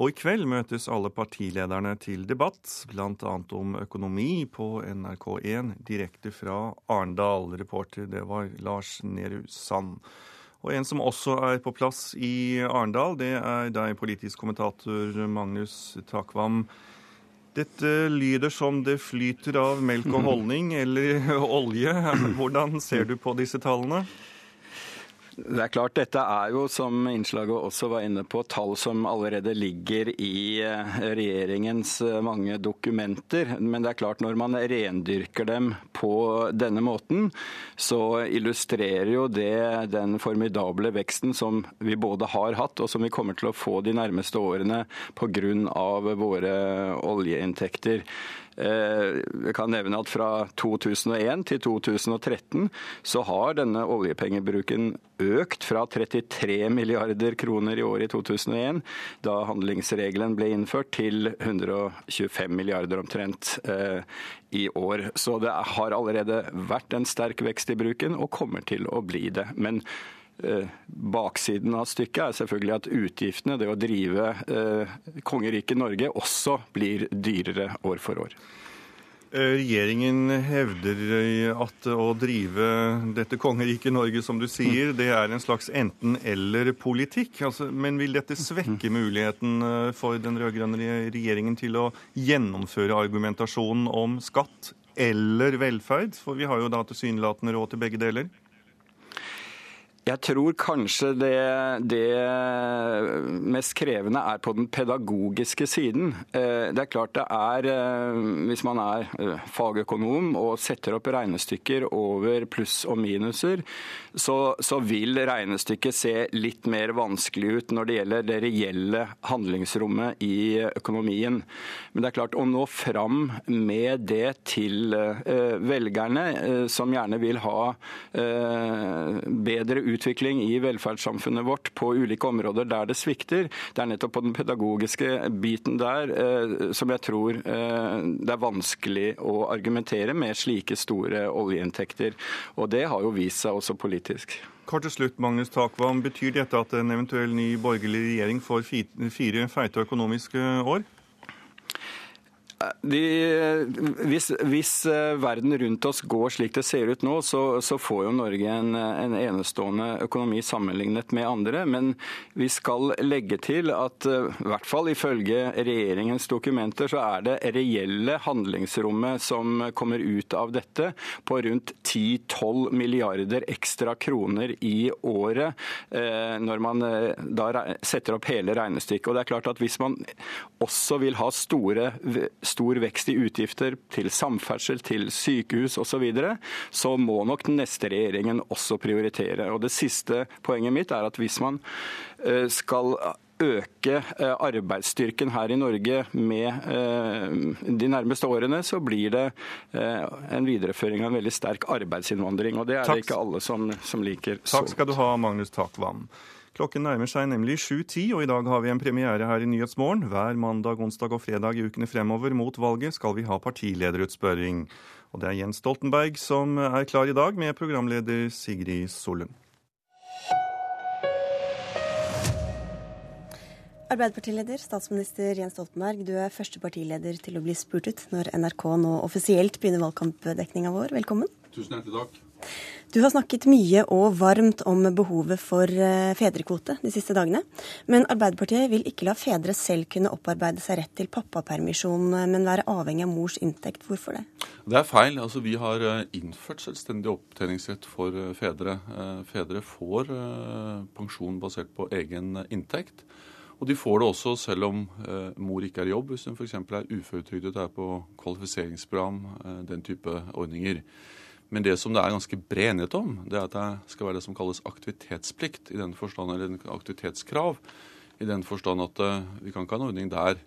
S1: Og i kveld møtes alle partilederne til debatt, bl.a. om økonomi på NRK1 direkte fra Arendal. Reporter det var Lars Nehru Sand. Og en som også er på plass i Arendal, det er deg, politisk kommentator Magnus Takvam. Dette lyder som det flyter av melk og [laughs] honning eller [laughs] olje. Hvordan ser du på disse tallene?
S35: Det er klart, Dette er jo, som innslaget også var inne på, tall som allerede ligger i eh, regjeringens eh, mange dokumenter. Men det er klart, når man rendyrker dem på denne måten, så illustrerer jo det den formidable veksten som vi både har hatt, og som vi kommer til å få de nærmeste årene pga. våre oljeinntekter. Jeg eh, kan nevne at fra 2001 til 2013 så har denne oljepengebruken økt fra 33 milliarder kroner i året i 2001, da handlingsregelen ble innført, til 125 milliarder omtrent eh, i år. Så det har allerede vært en sterk vekst i bruken, og kommer til å bli det. Men Baksiden av stykket er selvfølgelig at utgiftene, det å drive eh, kongeriket Norge, også blir dyrere år for år.
S1: Eh, regjeringen hevder at å drive dette kongeriket Norge, som du sier, det er en slags enten-eller-politikk. Altså, men vil dette svekke muligheten eh, for den rød-grønne regjeringen til å gjennomføre argumentasjonen om skatt eller velferd? For vi har jo da tilsynelatende råd til begge deler.
S35: Jeg tror kanskje det, det, mest krevende er på den pedagogiske siden. Eh, det er klart det er, eh, hvis man er eh, fagøkonom og setter opp regnestykker over pluss og minuser, så, så, vil regnestykket se litt mer vanskelig ut når det gjelder det reelle handlingsrommet i økonomien. Men det er klart å nå fram med det til velgerne, som gjerne vil ha bedre utvikling i velferdssamfunnet vårt på ulike områder der det svikter. Det er nettopp på den pedagogiske biten der eh, som jeg tror eh, det er vanskelig å argumentere med slike store oljeinntekter. Og det har jo vist seg også politisk.
S1: Kort til slutt, Magnus Takvam. Betyr dette at en eventuell ny borgerlig regjering får fire feite økonomiske år?
S35: De, hvis, hvis, eh, verden rundt oss går slik det ser ut nå, så, så får jo Norge en, en, enestående økonomi sammenlignet med andre. Men vi skal legge til at eh, i hvert fall ifølge regjeringens dokumenter, så er det reelle handlingsrommet som kommer ut av dette, på rundt 10-12 milliarder ekstra kroner i året eh, når man da setter opp hele regnestykket. Og det er klart at Hvis man også vil ha store stor vekst i utgifter til samferdsel, til sykehus osv., så, videre, så må nok den neste regjeringen også prioritere. Og Det siste poenget mitt er at hvis man eh, skal øke eh, arbeidsstyrken her i Norge med eh, de nærmeste årene, så blir det en videreføring av en veldig sterk arbeidsinnvandring. Og det er det ikke alle som, som liker.
S1: Takk skal du ha, Magnus Takvam. Klokken nærmer seg nemlig 7.10, og i dag har vi en premiere her i Nyhetsmorgen. Hver mandag, onsdag og fredag i ukene fremover mot valget skal vi ha partilederutspørring. Og det er Jens Stoltenberg som er klar i dag, med programleder Sigrid Solund.
S36: Arbeiderpartileder, statsminister Jens Stoltenberg, du er første partileder til å bli spurt ut når NRK nå offisielt begynner valgkampdekninga vår. Velkommen.
S31: Tusen hjertelig takk.
S36: Du har snakket mye og varmt om behovet for eh, fedrekvote de siste dagene. Men Arbeiderpartiet vil ikke la fedre selv kunne opparbeide seg rett til pappapermisjon, eh, men være avhengig av mors inntekt. Hvorfor det?
S31: Det er feil. Altså, vi har eh, innført selvstendig opptjeningsrett for fedre. Fedre får pensjon basert på egen inntekt. Og de får det også selv om mor ikke er i jobb, hvis hun f.eks. er uføretrygdet er på kvalifiseringsprogram, den type ordninger. Men det som det er ganske bred enighet om, det er at det skal være det som kalles aktivitetsplikt, i den forstand, eller aktivitetskrav, i den forstand at uh, vi kan ikke ha en ordning der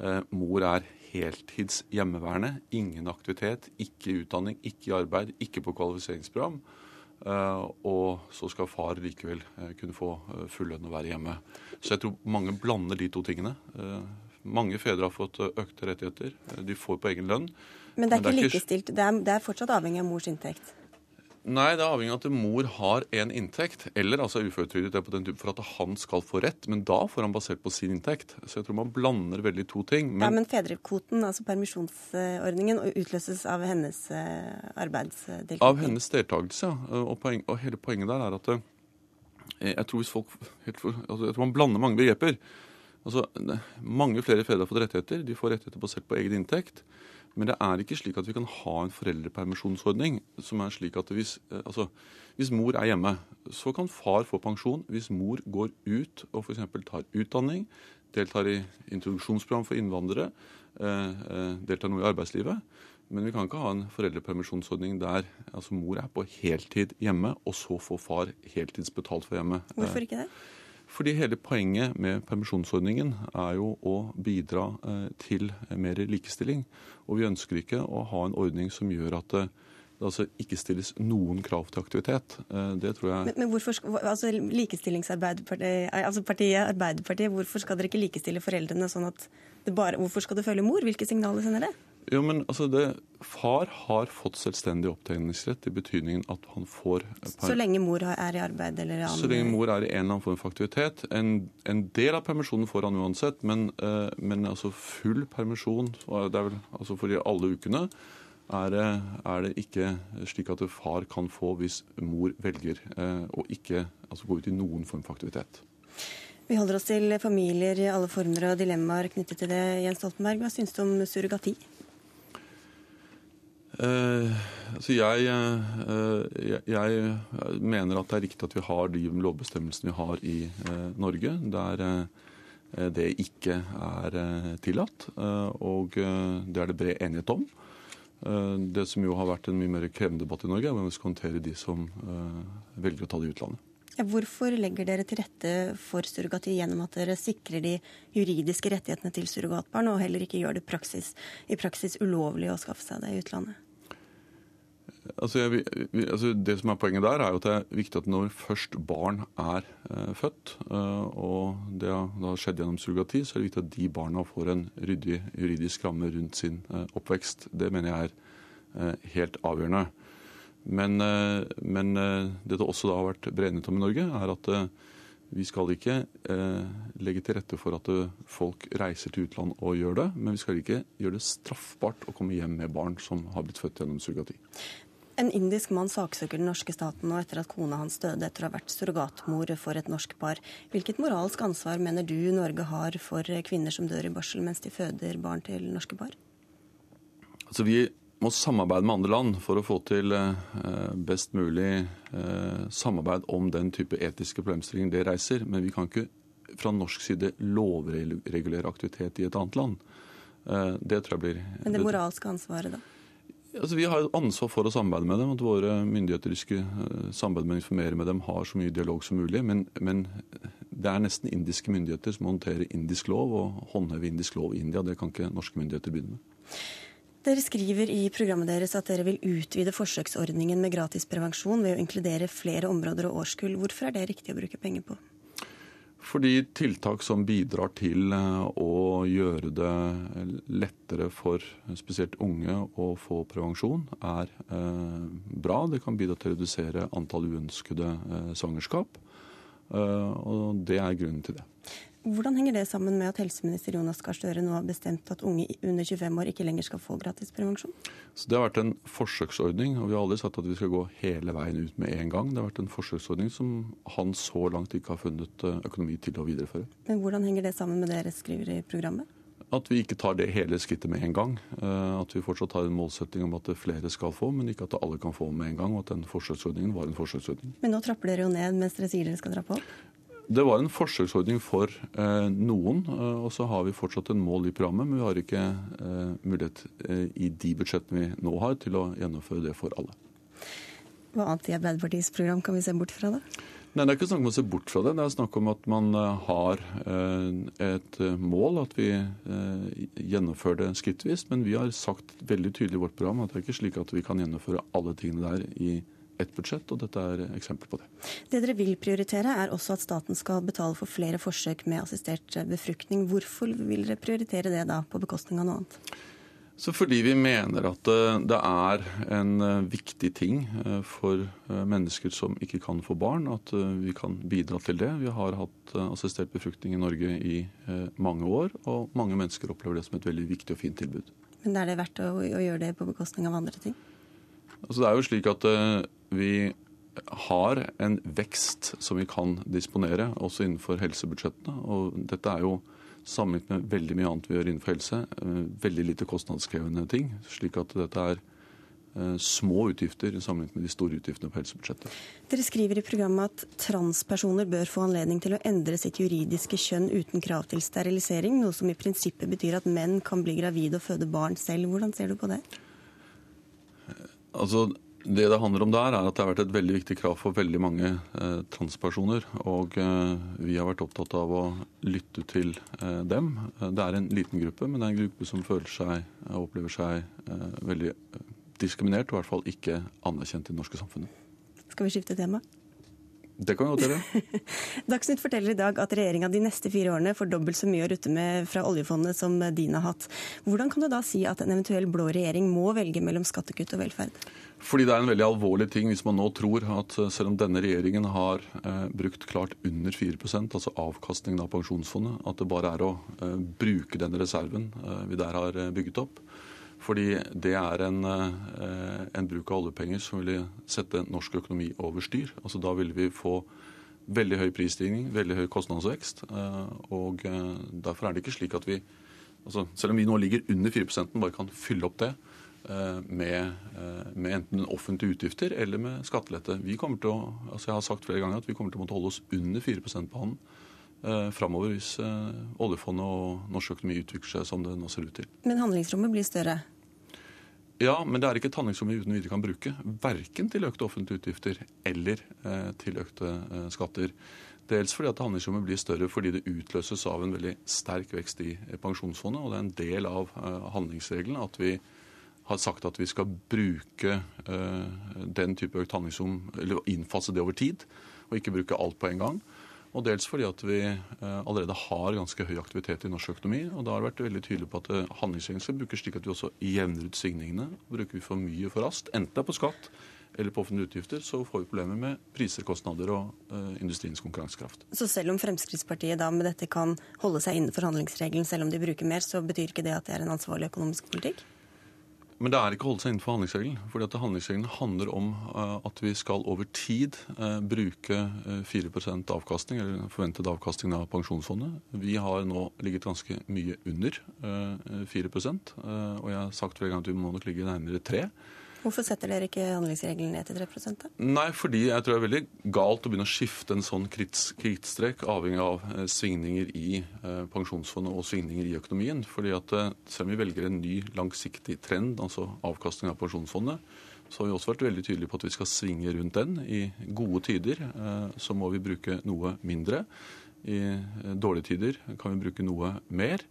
S31: uh, mor er heltids hjemmeværende, ingen aktivitet, ikke utdanning, ikke arbeid, ikke på kvalifiseringsprogram. Uh, og så skal far likevel kunne få full lønn og være hjemme. Så jeg tror mange blander de to tingene. mange fedre har fått økte rettigheter. De får på egen lønn.
S36: Men det er ikke likestilt. Det er, det er fortsatt avhengig av mors inntekt?
S31: Nei, det er avhengig av at mor har en inntekt, eller altså er uføretrygdet for at han skal få rett. Men da får han basert på sin inntekt. Så jeg tror man blander veldig to ting.
S36: Men, ja, men fedrekvoten, altså permisjonsordningen, utløses av hennes eh, arbeidsdeltakelse?
S31: Av hennes deltakelse, ja. Og, poen, og, hele poenget der er at eh, jeg tror, hvis folk, altså, jeg tror man blander mange begreper. Altså, mange flere fedre har fått rettigheter. De får rettigheter basert på egen inntekt. Men det er ikke slik at vi kan ha en foreldrepermisjonsordning som er slik at hvis, eh, altså, hvis mor er hjemme, så kan far få pensjon hvis mor går ut og f.eks. tar utdanning, deltar i introduksjonsprogram for innvandrere, eh, eh, deltar noe i arbeidslivet. Men vi kan ikke ha en foreldrepermisjonsordning der altså mor er på heltid hjemme, og så får far heltidsbetalt for hjemmet.
S36: Hvorfor ikke det?
S31: Fordi hele poenget med permisjonsordningen er jo å bidra eh, til mer likestilling. Og vi ønsker ikke å ha en ordning som gjør at det, det altså ikke stilles noen krav til aktivitet. Eh, det tror jeg
S36: Men, men hvorfor, altså Likestillingsarbeiderpartiet, altså partiet Arbeiderpartiet, hvorfor skal dere ikke likestille foreldrene sånn at det bare Hvorfor skal det følge mor? Hvilke signaler sender det?
S31: Jo, men altså det, Far har fått selvstendig opptjeningsrett i betydningen at han får
S36: Så lenge mor er i arbeid eller
S31: annen Så lenge mor er i en eller annen form for aktivitet. En, en del av permisjonen får han uansett, men, uh, men altså full permisjon det er vel, altså for alle ukene er er det, ikke slik at far kan få hvis mor velger uh, å ikke altså gå ut i noen form for aktivitet.
S36: Vi holder oss til familier i alle former og dilemmaer knyttet til det. Jens Stoltenberg, hva syns du om surrogati?
S31: Uh, altså jeg, uh, jeg, jeg, mener at det er riktig at vi har de lovbestemmelsene vi har i uh, Norge, der det ikke er tillatt. Og det er det bred enighet om. Det som jo har vært en mye mer krevende debatt i Norge, er hvordan vi skal håndtere de som velger å ta det i utlandet.
S36: Hvorfor legger dere til rette for surrogati gjennom at dere sikrer de juridiske rettighetene til surrogatbarn, og heller ikke gjør det praksis, i praksis ulovlig å skaffe seg det i utlandet?
S31: Altså, jeg, altså, det som er Poenget der er jo at det er viktig at når først barn er eh, født, eh, og det har skjedd gjennom surrogati, så er det viktig at de barna får en ryddig juridisk ramme rundt sin eh, oppvekst. Det mener jeg er eh, helt avgjørende. Men, eh, men eh, det det også da har vært bred enighet om i Norge, er at vi skal ikke legge til rette for at folk reiser til utlandet og gjør det, men vi skal ikke gjøre det straffbart å komme hjem med barn som har blitt født gjennom surrogati.
S36: En indisk mann saksøker den norske staten nå etter at kona hans døde etter å ha vært surrogatmor for et norsk par. Hvilket moralsk ansvar mener du Norge har for kvinner som dør i barsel mens de føder barn til norske par?
S31: Altså Vi må samarbeide med andre land for å få til eh, best mulig eh, samarbeid om den type etiske problemstillinger det reiser. Men vi kan ikke fra norsk side lovregulere aktivitet i et annet land. Eh, det tror jeg blir
S36: Men det moralske ansvaret, da?
S31: Altså, vi har ansvar for å samarbeide med dem. At våre myndigheter skal samarbeide med å informere med dem, har så mye dialog som mulig. Men, men, det er nesten indiske myndigheter som håndterer indisk lov og håndhever indisk lov i India. Det kan ikke norske myndigheter begynne med.
S36: Dere skriver i programmet deres at dere vil utvide forsøksordningen med gratis prevensjon ved å inkludere flere områder og årskull. Hvorfor er det riktig å bruke penger på?
S31: Fordi tiltak som bidrar til eh, å gjøre det lettere for spesielt unge å få prevensjon, er eh, bra. Det kan bidra til å redusere antall uønskede eh, svangerskap. Og det er grunnen til det.
S36: Hvordan henger det sammen med at helseminister Jonas Gahr Støre nå har bestemt at unge under 25 år ikke lenger skal få gratis prevensjon?
S31: Så Det har vært en forsøksordning, og vi har aldri sagt at vi skal gå hele veien ut med en gang. Det har vært en forsøksordning som han så langt ikke har funnet eh, økonomi til å videreføre.
S36: Men Hvordan henger det sammen med det dere skriver i programmet?
S31: At vi ikke tar det hele skrittet med en gang. Eh, at vi fortsatt har en målsetting om at flere skal få, men ikke at alle kan få med en gang. Og at den forsøksordningen var en forsøksordning.
S36: Men nå trapper dere jo ned mens dere sier dere skal trappe opp?
S31: Det var en forsøksordning for eh, noen, eh, og så har vi fortsatt en mål i programmet. Men vi har ikke eh, mulighet i de budsjettene vi nå har, til å gjennomføre det for alle.
S36: Hva annet i Arbeiderpartiets program kan vi se bort fra da?
S31: Nei, Det er ikke snakk om å se bort fra det. Det er snakk om at man har et mål, at vi gjennomfører det skrittvis. Men vi har sagt veldig tydelig i vårt program at det er ikke slik at vi kan gjennomføre alle tingene der i ett budsjett, og dette er eksempel på det.
S36: Det dere vil prioritere, er også at staten skal betale for flere forsøk med assistert befruktning. Hvorfor vil dere prioritere det da, på bekostning av noe annet?
S31: Så fordi vi mener at eh, det er en eh, viktig ting eh, for mennesker som ikke kan få barn, at vi kan bidra til det. Vi har hatt assistert befruktning i Norge i mange år, og mange mennesker opplever det som et veldig viktig og fint tilbud.
S36: Men er det verdt å, å gjøre det på bekostning av andre ting?
S31: Altså, det er jo slik at vi har en vekst som vi kan disponere, også innenfor helsebudsjettene. Og dette er jo sammenlignet med veldig mye annet vi gjør innenfor helse, eh, veldig lite kostnadskrevende ting. Slik at dette er eh, små utgifter sammenlignet med de store utgiftene på helsebudsjettet.
S36: Dere skriver i programmet at transpersoner bør få anledning til å endre sitt juridiske kjønn uten krav til sterilisering, noe som i prinsippet betyr at menn kan bli gravide og føde barn selv. Hvordan ser du på det?
S31: Altså, det det handler om der, er at det har vært et veldig viktig krav for veldig mange eh, transpersoner. Og eh, vi har vært opptatt av å lytte til eh, dem. Det er en liten gruppe, men det er en gruppe som føler seg opplever seg eh, veldig eh, diskriminert, og i hvert fall ikke anerkjent i det norske samfunnet.
S36: Skal vi skifte tema?
S31: Det kan godt gjøre. [laughs]
S36: Dagsnytt forteller i dag at regjeringa de neste fire årene får dobbelt så mye å rutte med fra oljefondet som din har hatt. Hvordan kan du da si at en eventuell blå regjering må velge mellom skattekutt og velferd?
S31: Fordi det er en veldig alvorlig ting hvis man nå tror at eh, selv om denne regjeringen har eh, brukt klart under 4% altså avkastningen av pensjonsfondet, at det bare er å eh, bruke den reserven vi der har bygget opp. Fordi det er en, eh, en bruk av oljepenger som ville sette norsk økonomi over styr. Altså Da ville vi få veldig høy prisstigning, veldig høy kostnadsvekst. og Derfor er det ikke slik at vi altså Selv om vi nå ligger under 4% bare kan fylle opp det Eh, med, eh, med, enten offentlige utgifter eller med skattelette. Vi kommer til å, altså jeg har sagt flere ganger at vi kommer til å måtte holde oss under 4 på banen eh, framover hvis eh, oljefondet og norsk økonomi utvikler seg som det nå ser ut til.
S36: Men handlingsrommet blir større?
S31: Ja, men det er ikke et handlingsrom vi uten videre kan bruke. Verken til økte offentlige utgifter eller eh, til økte eh, skatter. Dels fordi at handlingsrommet blir større fordi det utløses av en veldig sterk vekst i pensjonsfondet. Og det er en del av handlingsregelen at vi har sagt at vi skal bruke uh, den type økt handlingsrom, eller innfase det over tid, og ikke bruke alt på en gang. Og dels fordi at vi uh, allerede har ganske høy aktivitet i norsk økonomi. Og da har det vært veldig tydelig på at uh, handlingsregelen skal brukes slik at vi også jevner ut svingningene. Bruker vi for mye for raskt, enten det er på skatt eller på offentlige utgifter, så får vi problemer med priser, kostnader og uh, industriens konkurransekraft.
S36: Så selv om Fremskrittspartiet da med dette kan holde seg innenfor handlingsregelen, selv om de bruker mer, så betyr ikke det at det er en ansvarlig økonomisk politikk?
S31: Men det er ikke å holde seg innenfor handlingsregelen. fordi at Handlingsregelen handler om uh, at vi skal over tid uh, bruke uh, 4 avkastning, eller forventet avkastning av pensjonsfondet. Vi har nå ligget ganske mye under 4 og jeg har sagt flere ganger at vi må nok ligge nærmere 3
S36: Hvorfor setter dere ikke handlingsregelen ned til 3 da?
S31: Nei, fordi jeg tror det er veldig galt å begynne å skifte en sånn krittstrek avhengig av eh, svingninger i eh, pensjonsfondet og svingninger i økonomien. Fordi at eh, Selv om vi velger en ny langsiktig trend, altså avkastning av pensjonsfondet, så har vi også vært veldig tydelige på at vi skal svinge rundt den. I gode tider så må vi bruke noe mindre. I dårlige tider kan vi bruke noe mer.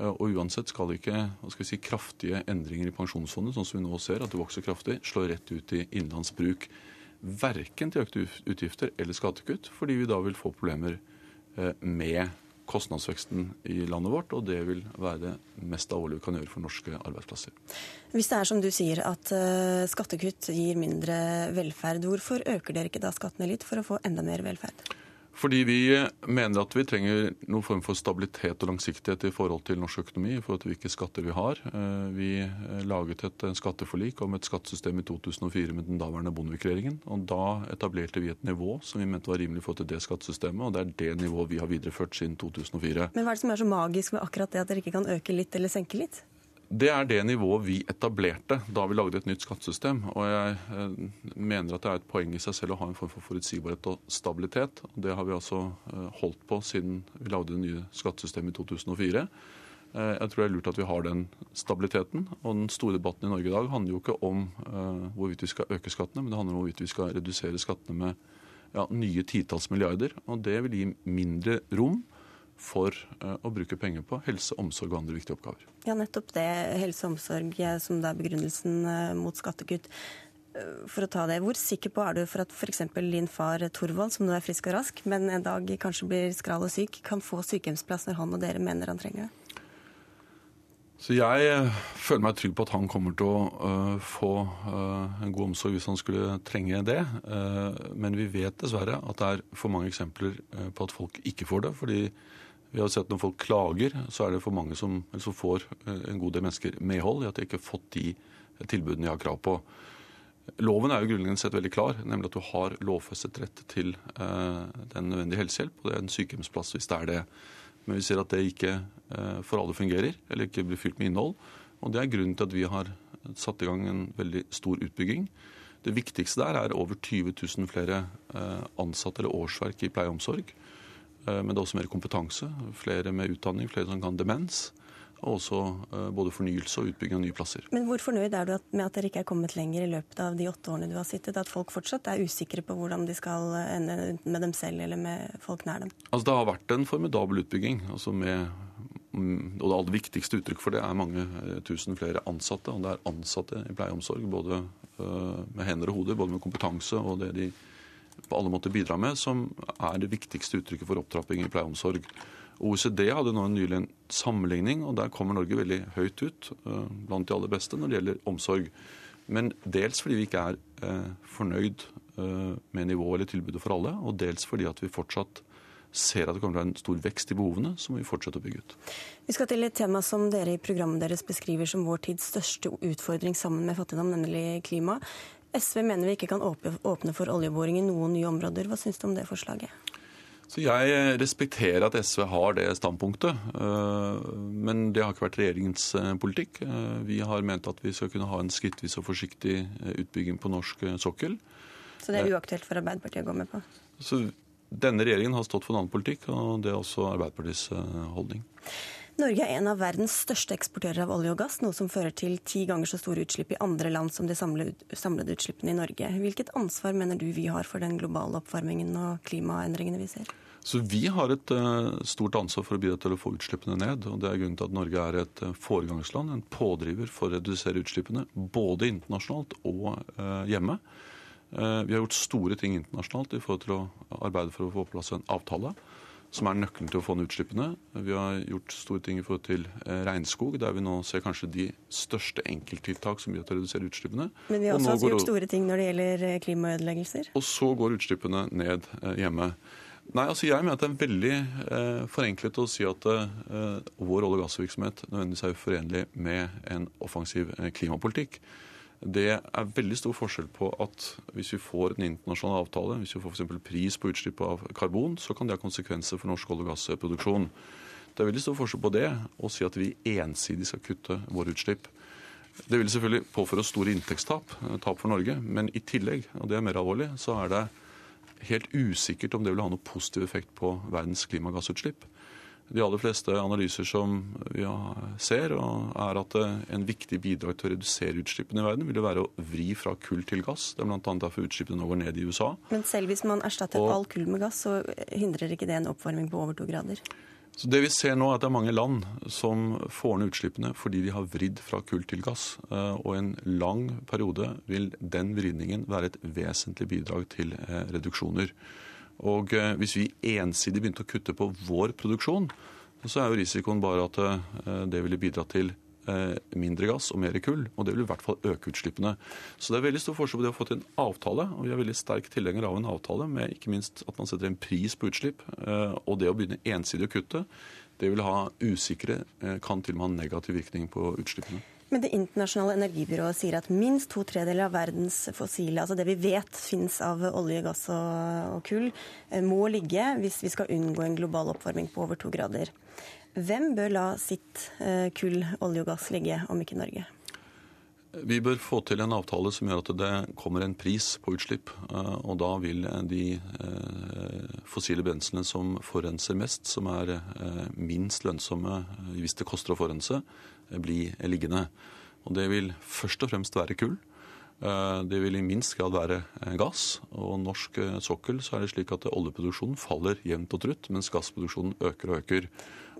S31: Eh, og uansett skal ikke skal si, kraftige endringer i pensjonsfondet, sånn som vi nå ser, at det vokser kraftig, slå rett ut i innenlandsbruk. Verken til økte utgifter eller skattekutt, fordi vi da vil få problemer eh, med kostnadsveksten i landet vårt, og det vil være det mest alvorlige vi kan gjøre for norske arbeidsplasser.
S36: Hvis det er som du sier at eh, skattekutt gir mindre velferd, hvorfor øker dere ikke da skattene litt for å få enda mer velferd?
S31: Fordi vi mener at vi trenger noen form for stabilitet og langsiktighet i forhold til norsk økonomi, i forhold til hvilke skatter vi har. Eh, vi eh, laget et eh, skatteforlik om et skattesystem i 2004 med den daværende Bondevik-regjeringen. og Da etablerte vi et nivå som vi mente var rimelig for til det skattesystemet, og det er det nivået vi har videreført siden 2004.
S36: Men hva er det som er så magisk med akkurat det at dere ikke kan øke litt eller senke litt?
S31: Det er det nivået vi etablerte da vi lagde et nytt skattesystem. Og jeg eh, mener at det er et poeng i seg selv å ha en form for forutsigbarhet og stabilitet. Det har vi altså eh, holdt på siden vi lagde det nye skattesystemet i 2004. Eh, jeg tror det er lurt at vi har den stabiliteten. Og den store debatten i Norge i dag handler jo ikke om hvorvidt vi skal øke skattene, men det handler om hvorvidt vi skal redusere skattene med ja, nye titalls milliarder. Og det vil gi mindre rom for eh, å bruke penger på helse, omsorg og andre viktige oppgaver.
S36: Ja, nettopp det. Helse og omsorg som det er begrunnelsen eh, mot skattekutt. Eh, for å ta det, Hvor sikker på er du for at f.eks. din far Torvald, som nå er frisk og rask, men en dag kanskje blir skral og syk, kan få sykehjemsplass når han og dere mener han trenger det?
S31: Så jeg eh, føler meg trygg på at han kommer til å uh, få uh, en god omsorg hvis han skulle trenge det. Men vi vet dessverre at det er for mange eksempler på at folk ikke får det. fordi vi har sett når folk klager, så er det for mange som, som får en god del mennesker medhold i at de ikke har fått de tilbudene de har krav på. Loven er jo grunnleggende sett veldig klar, nemlig at du har lovfestet rett til den nødvendige helsehjelp. Og det er en sykehjemsplass hvis det er det. Men vi ser at det ikke eh, for alle fungerer, eller ikke blir fylt med innhold. Og Det er grunnen til at vi har satt i gang en veldig stor utbygging. Det viktigste der er over 20 000 flere eh, ansatte eller årsverk i pleie og omsorg. Eh, men det er også mer kompetanse, flere med utdanning, flere som kan demens og også eh, både fornyelse og utbygging av nye plasser.
S36: Men hvor fornøyd er du med at dere ikke er kommet lenger i løpet av de åtte årene du har sittet? At folk fortsatt er usikre på hvordan de skal ende med dem selv eller med folk nær dem?
S31: Altså Det har vært en formidabel utbygging. altså med mm, og det aller viktigste uttrykk for det er mange eh, tusen flere ansatte. Og det er ansatte i pleie og omsorg, både eh, med hender og hoder, både med kompetanse og det de på alle måter bidrar med, som er det viktigste uttrykket for opptrapping i pleie og omsorg. OECD hadde nå en nylig en sammenligning, og der kommer Norge veldig høyt ut uh, blant de aller beste når det gjelder omsorg. Men dels fordi vi ikke er uh, fornøyd uh, med nivået eller tilbudet for alle, og dels fordi at vi fortsatt ser at det kommer til å være en stor vekst i behovene, så må vi fortsette å bygge ut.
S36: Vi skal til et tema som dere i programmet deres beskriver som vår tids største utfordring sammen med fattigdom, nemlig klima. SV mener vi ikke kan åpne for oljeboring i noen nye områder. Hva syns du om det forslaget?
S31: Så Jeg respekterer at SV har det standpunktet, øh, men det har ikke vært regjeringens øh, politikk. Vi har ment at vi skal kunne ha en skrittvis og forsiktig utbygging på norsk sokkel.
S36: Så det er uaktuelt for Arbeiderpartiet å gå med på?
S31: Så Denne regjeringen har stått for en annen politikk, og det er også Arbeiderpartiets holdning.
S36: Norge er en av verdens største eksportører av olje og gass, noe som fører til ti ganger så store utslipp i andre land som de samlede utslippene i Norge. Hvilket ansvar mener du vi har for den globale oppvarmingen og klimaendringene vi ser?
S31: Så Vi har et uh, stort ansvar for å bidra til å få utslippene ned. og Det er grunnen til at Norge er et uh, foregangsland, en pådriver for å redusere utslippene. Både internasjonalt og uh, hjemme. Vi har gjort store ting internasjonalt i forhold til å arbeide for å få på plass en avtale som er nøkkelen til å få ned utslippene. Vi har gjort store ting i forhold til regnskog, der vi nå ser kanskje de største enkelttiltak som bidrar til å redusere utslippene.
S36: Men vi har også gjort store ting når det gjelder klimaødeleggelser.
S31: Og så går utslippene ned hjemme. Nei, altså Jeg mener at det er veldig eh, forenklet å si at eh, vår olje- og gassvirksomhet nødvendigvis er uforenlig med en offensiv eh, klimapolitikk. Det er veldig stor forskjell på at hvis vi får en internasjonal avtale, hvis vi får f.eks. pris på utslipp av karbon, så kan det ha konsekvenser for norsk olje- og gassproduksjon. Det er veldig stor forskjell på det å si at vi ensidig skal kutte våre utslipp. Det vil selvfølgelig påføre oss store inntektstap, eh, tap for Norge, men i tillegg, og det er mer alvorlig, så er det helt usikkert om det vil ha noe positiv effekt på verdens klimagassutslipp. De aller fleste analyser som vi ser, er at en viktig bidrag til å redusere utslippene i verden vil være å vri fra kull til gass. Det er bl.a. derfor utslippene nå går ned i USA.
S36: Men selv hvis man erstatter og, all kull med gass, så hindrer ikke det en oppvarming på over to grader?
S31: Så det vi ser nå er at det er mange land som får ned utslippene fordi de har vridd fra kull til gass. Eh, og i en lang periode vil den vridningen være et vesentlig bidrag til eh, reduksjoner. Og eh, hvis vi ensidig begynte å kutte på vår produksjon, så er jo risikoen bare at det ville bidra til Eh, mindre gass og mer kull. Og det vil i hvert fall øke utslippene. Så det er veldig stor forskjell på det å få til en avtale, og vi er veldig sterk tilhenger av en avtale med ikke minst at man setter en pris på utslipp. Eh, og det å begynne ensidig å kutte, det vil ha usikre, eh, kan til og med ha negativ virkning på utslippene.
S36: Men Det internasjonale energibyrået sier at minst to tredeler av verdens fossile, altså det vi vet finnes av olje, gass og, og kull, må ligge hvis vi skal unngå en global oppvarming på over to grader. Hvem bør la sitt eh, kull, olje og gass ligge, om ikke Norge?
S31: Vi bør få til en avtale som gjør at det kommer en pris på utslipp. Eh, og da vil de eh, fossile brenslene som forurenser mest, som er minst lønnsomme hvis det koster å forurense, bli liggende. Og det vil først og fremst være kull. Det vil i minst grad være gass. Og norsk sokkel så er det slik at oljeproduksjonen faller jevnt og trutt, mens gassproduksjonen øker og øker.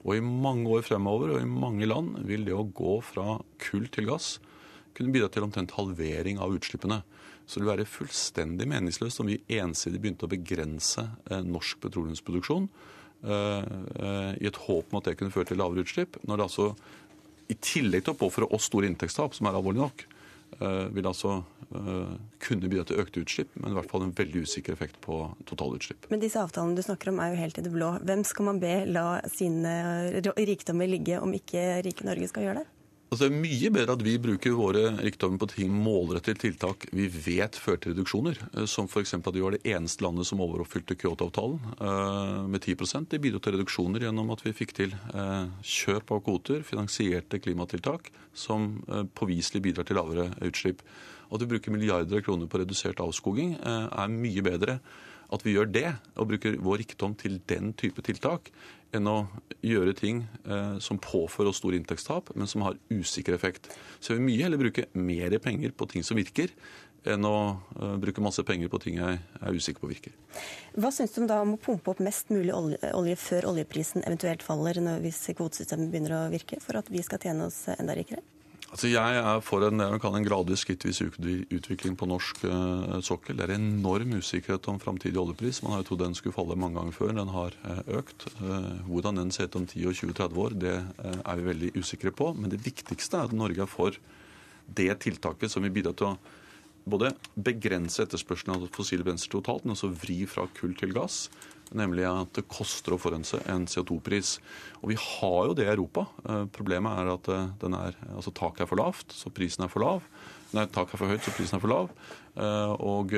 S31: Og i mange år fremover og i mange land vil det å gå fra kull til gass kunne bidra til omtrent halvering av utslippene. Så det vil være fullstendig meningsløst om vi ensidig begynte å begrense eh, norsk petroleumsproduksjon eh, eh, i et håp om at det kunne føre til lavere utslipp, når det altså i tillegg til å påføre oss store inntektstap, som er alvorlig nok, eh, vil altså eh, kunne bidra til økte utslipp, men i hvert fall en veldig usikker effekt på totalutslipp.
S36: Men disse avtalene du snakker om er jo helt i det blå. Hvem skal man be la sine rikdommer ligge om ikke rike Norge skal gjøre det?
S31: Altså, det er mye bedre at vi bruker våre rikdommer på ting målrettede tiltak vi vet fører til reduksjoner. Eh, som f.eks. at vi var det eneste landet som overoppfylte Kyoto-avtalen uh, med 10% Det bidro til reduksjoner gjennom at vi fikk til uh, kjøp av kvoter, finansierte klimatiltak, som påviselig bidrar til lavere utslipp. At vi bruker milliarder av kroner på redusert avskoging, er mye bedre at vi gjør det, og bruker vår rikdom til den type tiltak, enn å gjøre ting eh, som påfører oss store inntektstap, men som har usikker effekt. Så jeg vil mye heller bruke mer penger på ting som virker, enn å eh, bruke masse penger på ting jeg er usikker på virker.
S36: Hva syns du da om å pumpe opp mest mulig olje, olje før oljeprisen eventuelt faller, når, hvis kvotesystemet begynner å virke, for at vi skal tjene oss enda rikere?
S31: Altså jeg er for en, en gradvis skrittvis utvikling på norsk uh, sokkel. Det er enorm usikkerhet om framtidig oljepris. Man har jo trodd den skulle falle mange ganger før. Den har uh, økt. Uh, hvordan den ser ut om 10 og 20-30 år, det er vi veldig usikre på. Men det viktigste er at Norge er for det tiltaket som vil bidra til å både begrense etterspørselen av fossile brensler totalt, men også vri fra kull til gass nemlig at det koster å forurense en CO2-pris. Og vi har jo det i Europa. Eh, problemet er at eh, er, altså taket er for lavt, så prisen er for lav. Nei, taket er for høyt, så prisen er for lav. Eh, og,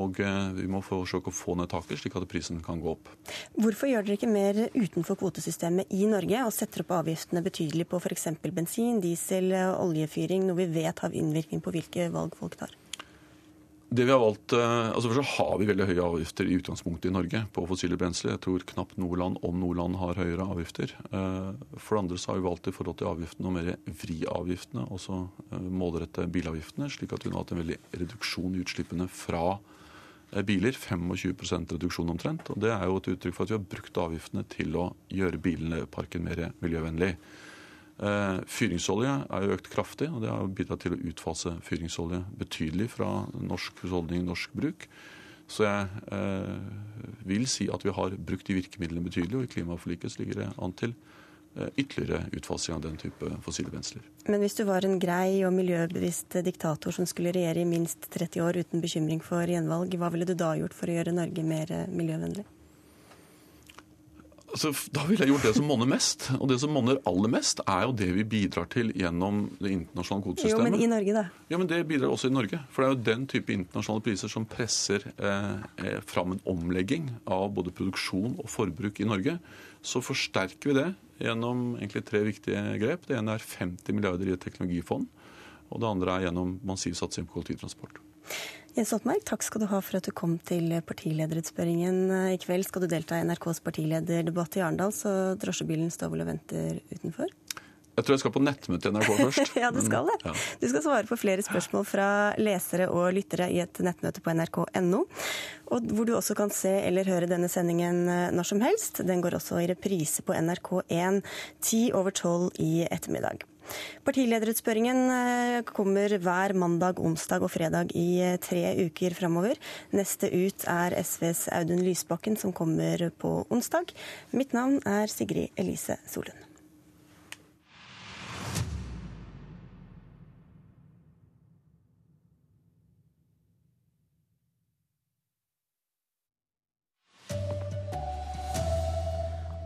S31: og vi må forsøke å få ned taket, slik at prisen kan gå opp.
S36: Hvorfor gjør dere ikke mer utenfor kvotesystemet i Norge og setter opp avgiftene betydelig på f.eks. bensin, diesel, oljefyring, noe vi vet har innvirkning på hvilke valg folk tar?
S31: Det vi har valgt, eh, altså Først så har vi veldig høye avgifter i utgangspunktet i Norge på fossile brensler. Jeg tror knapt noe land, om noe land, har høyere avgifter. Eh, for det andre så har vi valgt i forhold til avgiftene å mer vri avgiftene, også eh, målrette bilavgiftene, slik at vi nå har hatt en veldig reduksjon i utslippene fra biler. 25% reduksjon omtrent. og Det er jo et uttrykk for at vi har brukt avgiftene til å gjøre bilparken mer miljøvennlig. Eh, fyringsolje er jo økt kraftig, og det har bidratt til å utfase fyringsolje betydelig fra norsk husholdning, norsk bruk. Så jeg eh, vil si at vi har brukt de virkemidlene betydelig, og i klimaforliket ligger det an til eh, ytterligere utfasing av den type fossile brensler.
S36: Men hvis du var en grei og miljøbevisst diktator som skulle regjere i minst 30 år uten bekymring for gjenvalg, hva ville du da gjort for å gjøre Norge mer eh, miljøvennlig?
S31: Altså, da ville jeg gjort det som monner mest. Og det som monner aller mest, er jo det vi bidrar til gjennom det internasjonale kvotesystemet.
S36: Jo, men i Norge, da?
S31: Ja, men Det bidrar også i Norge. For det er jo den type internasjonale priser som presser eh, eh, fram en omlegging av både produksjon og forbruk i Norge. Så forsterker vi det gjennom egentlig tre viktige grep. Det ene er 50 milliarder i et teknologifond. Og det andre er gjennom massiv satsing på kollektivtransport.
S36: Jens Stoltenberg, takk skal du ha for at du kom til partilederutspørringen. I kveld skal du delta i NRKs partilederdebatt i Arendal, så drosjebilen står vel og venter utenfor?
S31: Jeg tror jeg skal på nettmøte i NRK først. [laughs]
S36: ja, du skal det. Ja. Du skal svare på flere spørsmål fra lesere og lyttere i et nettmøte på nrk.no. Og hvor du også kan se eller høre denne sendingen eh, når som helst. Den går også i reprise på NRK1 ti over tolv i ettermiddag. Partilederutspørringen eh, kommer hver mandag, onsdag og fredag i eh, tre uker framover. Neste ut er SVs Audun Lysbakken, som kommer på onsdag. Mitt navn er Sigrid Elise Solund.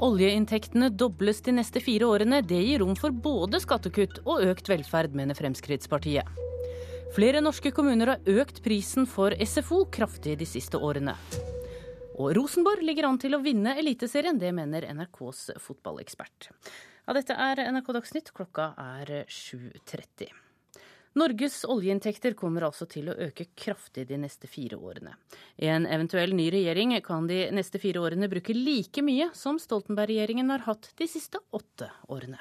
S37: Oljeinntektene dobles de neste fire årene. Det gir rom for både skattekutt og økt velferd, mener Fremskrittspartiet. Flere norske kommuner har økt prisen for SFO kraftig de siste årene. Og Rosenborg ligger an til å vinne Eliteserien, det mener NRKs fotballekspert. Ja, dette er NRK Dagsnytt, klokka er 7.30. Norges oljeinntekter kommer altså til å øke kraftig de neste fire årene. I en eventuell ny regjering kan de neste fire årene bruke like mye som Stoltenberg-regjeringen har hatt de siste åtte årene.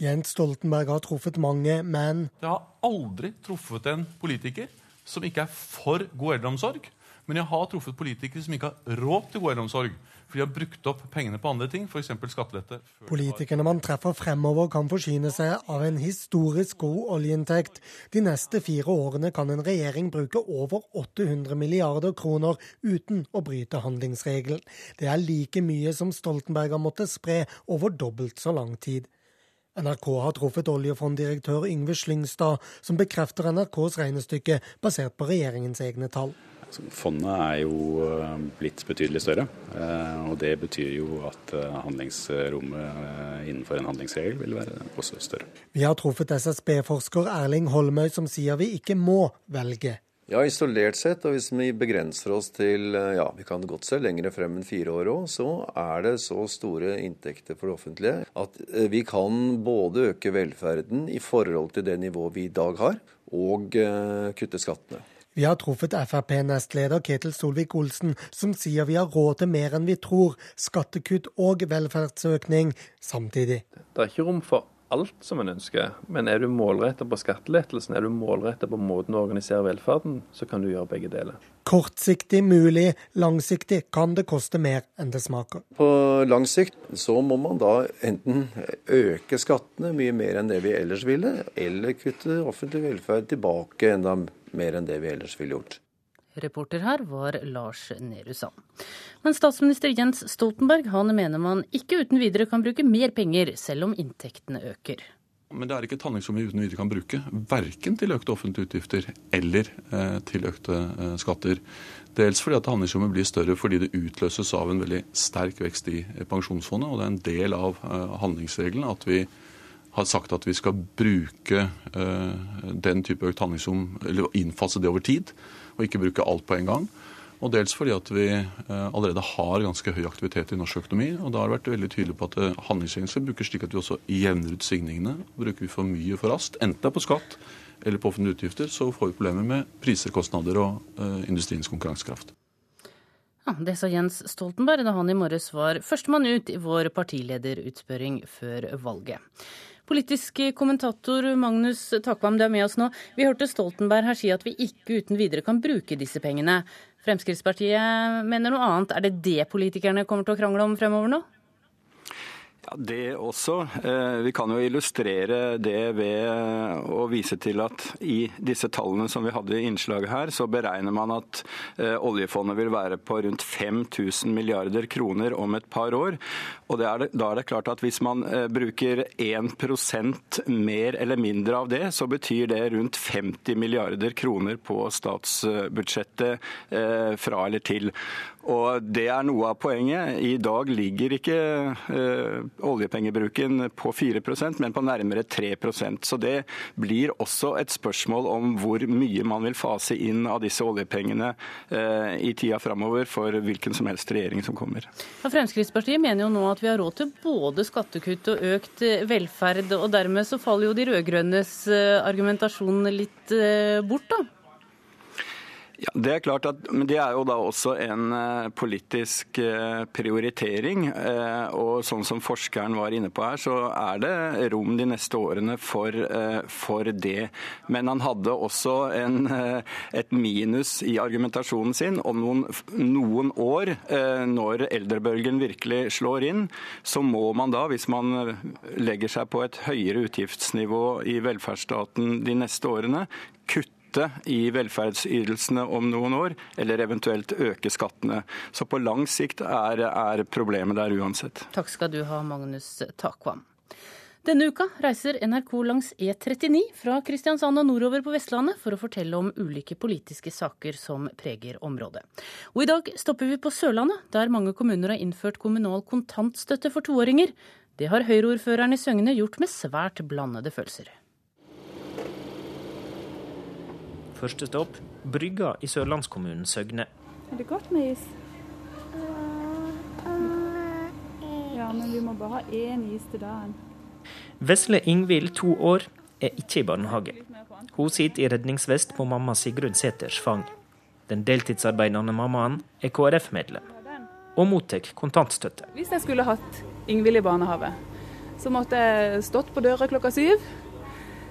S30: Jens Stoltenberg har truffet mange, men
S38: Det har aldri truffet en politiker som ikke er for god eldreomsorg. Men jeg har truffet politikere som ikke har råd til god eldreomsorg. For de har brukt opp pengene på andre ting, f.eks. skattelette.
S30: Politikerne man treffer fremover kan forsyne seg av en historisk god oljeinntekt. De neste fire årene kan en regjering bruke over 800 milliarder kroner uten å bryte handlingsregelen. Det er like mye som Stoltenberg har måttet spre over dobbelt så lang tid. NRK har truffet oljefonddirektør Yngve Slyngstad, som bekrefter NRKs regnestykke basert på regjeringens egne tall.
S32: Fondet er jo eh, blitt betydelig større. Eh, og Det betyr jo at eh, handlingsrommet innenfor en handlingsregel vil være også større.
S30: Vi har truffet SSB-forsker Erling Holmøy, som sier vi ikke må velge.
S33: Ja, isolert sett, og hvis vi begrenser oss til ja, vi kan godt se lengre frem enn fire år òg, så er det så store inntekter for det offentlige at vi kan både øke velferden i forhold til det nivået vi i dag har, og kutte skattene.
S30: Vi har truffet Frp-nestleder Ketil Solvik-Olsen, som sier vi har råd til mer enn vi tror, skattekutt og velferdsøkning samtidig.
S34: Det er ikke rom for alt som en ønsker, men er du målretta på skattelettelsen, er du målretta på måten å organisere velferden, så kan du gjøre begge deler.
S30: Kortsiktig mulig, langsiktig kan det koste mer enn det smaker.
S33: På lang sikt så må man da enten øke skattene mye mer enn det vi ellers ville, eller kutte offentlig velferd tilbake enda mer enn det vi ellers ville gjort.
S37: Reporter her var Lars Nehru Sand. Men statsminister Jens Stoltenberg han mener man ikke uten videre kan bruke mer penger, selv om inntektene øker.
S31: Men det er ikke et handlingsrom vi uten videre kan bruke, verken til økte offentlige utgifter eller eh, til økte eh, skatter. Dels fordi at handlingsrommet blir større fordi det utløses av en veldig sterk vekst i pensjonsfondet. Og det er en del av eh, handlingsregelen at vi har sagt at vi skal bruke uh, den type økt handlingsrom, eller innfase det over tid, og ikke bruke alt på en gang. Og dels fordi at vi uh, allerede har ganske høy aktivitet i norsk økonomi. Og da har det vært veldig tydelig på at uh, handlingsregelen skal brukes slik at vi også jevner ut svingningene. Bruker vi for mye for raskt, enten det er på skatt eller på offentlige utgifter, så får vi problemer med priser, kostnader og uh, industriens konkurransekraft.
S37: Ja, Det sa Jens Stoltenberg da han i morges var førstemann ut i vår partilederutspørring før valget. Politisk kommentator Magnus Takvam, du er med oss nå. Vi hørte Stoltenberg her si at vi ikke uten videre kan bruke disse pengene. Fremskrittspartiet mener noe annet. Er det det politikerne kommer til å krangle om fremover nå?
S35: Ja, Det også. Eh, vi kan jo illustrere det ved å vise til at i disse tallene som vi hadde i innslaget her, så beregner man at eh, oljefondet vil være på rundt 5000 milliarder kroner om et par år. Og er Da er det klart at hvis man eh, bruker 1 mer eller mindre av det, så betyr det rundt 50 milliarder kroner på statsbudsjettet fra eller til. Og Det er noe av poenget. I dag ligger ikke uh, oljepengebruken på 4% men på nærmere 3% Så det blir også et spørsmål om hvor mye man vil fase inn av disse oljepengene uh, i tida framover for hvilken som helst regjering som kommer.
S37: Ja, Fremskrittspartiet mener jo nå at vi har råd til både skattekutt og økt eh, velferd, og dermed så faller jo de rød-grønnes argumentasjon litt bort, da?
S35: Ja, Det er klart at, men det er jo da også en uh, politisk uh, prioritering. Uh, og sånn som forskeren var inne på her, så er det rom de neste årene for, for det. Men han hadde også en, et minus i argumentasjonen sin. Om noen, noen år, når eldrebølgen virkelig slår inn, så må man da, hvis man legger seg på et høyere utgiftsnivå i velferdsstaten de neste årene, kutte kutte i velferdsytelsene om noen år, eller eventuelt øke skattene. Så på lang sikt er, er problemet der uansett.
S37: Takk skal du ha, Magnus Takvam. Denne uka reiser NRK langs E39 fra Kristiansand og nordover på Vestlandet for å fortelle om ulike politiske saker som preger området. Og i dag stopper vi på Sørlandet, der mange kommuner har innført kommunal kontantstøtte for toåringer. Det har Høyre-ordføreren i Søgne gjort med svært blandede følelser.
S39: Første stopp Brygga i sørlandskommunen Søgne.
S40: Er det godt med is? Ja, men vi må bare ha én is til dagen.
S39: Vesle Ingvild, to år, er ikke i barnehage. Hun sitter i redningsvest på mamma Sigrun Sæthers fang. Den deltidsarbeidende mammaen er KrF-medlem og mottar kontantstøtte.
S40: Hvis jeg skulle hatt Ingvild i barnehage, så måtte jeg stått på døra klokka syv,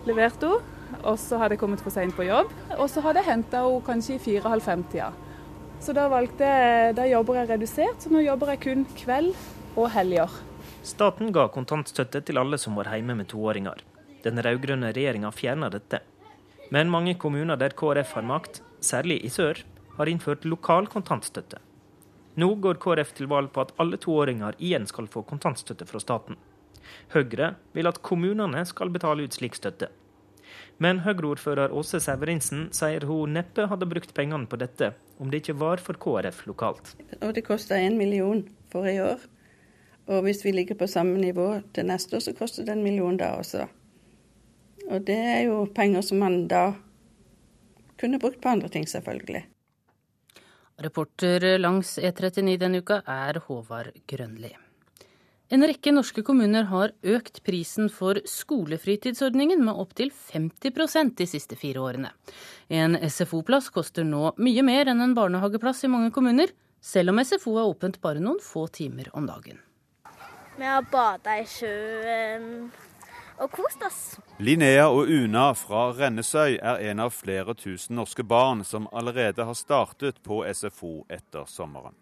S40: levert henne og så hadde jeg kommet for seint på jobb. Og så hadde jeg henta henne kanskje i fire-halv fem-tida. Så da valgte jeg, da jobber jeg redusert, så nå jobber jeg kun kveld og helger.
S39: Staten ga kontantstøtte til alle som var hjemme med toåringer. Den rød-grønne regjeringa fjerna dette. Men mange kommuner der KrF har makt, særlig i sør, har innført lokal kontantstøtte. Nå går KrF til valg på at alle toåringer igjen skal få kontantstøtte fra staten. Høyre vil at kommunene skal betale ut slik støtte. Men Høyre-ordfører Åse Severinsen sier hun neppe hadde brukt pengene på dette om det ikke var for KrF lokalt.
S41: Og Det koster én million for i år. Og hvis vi ligger på samme nivå til neste år, så koster det en million da også. Og det er jo penger som man da kunne brukt på andre ting, selvfølgelig.
S37: Reporter langs E39 denne uka er Håvard Grønli. En rekke norske kommuner har økt prisen for skolefritidsordningen med opptil 50% de siste fire årene. En SFO-plass koster nå mye mer enn en barnehageplass i mange kommuner, selv om SFO er åpent bare noen få timer om dagen.
S42: Vi har bada i sjøen og kost oss.
S43: Linnea og Una fra Rennesøy er en av flere tusen norske barn som allerede har startet på SFO etter sommeren.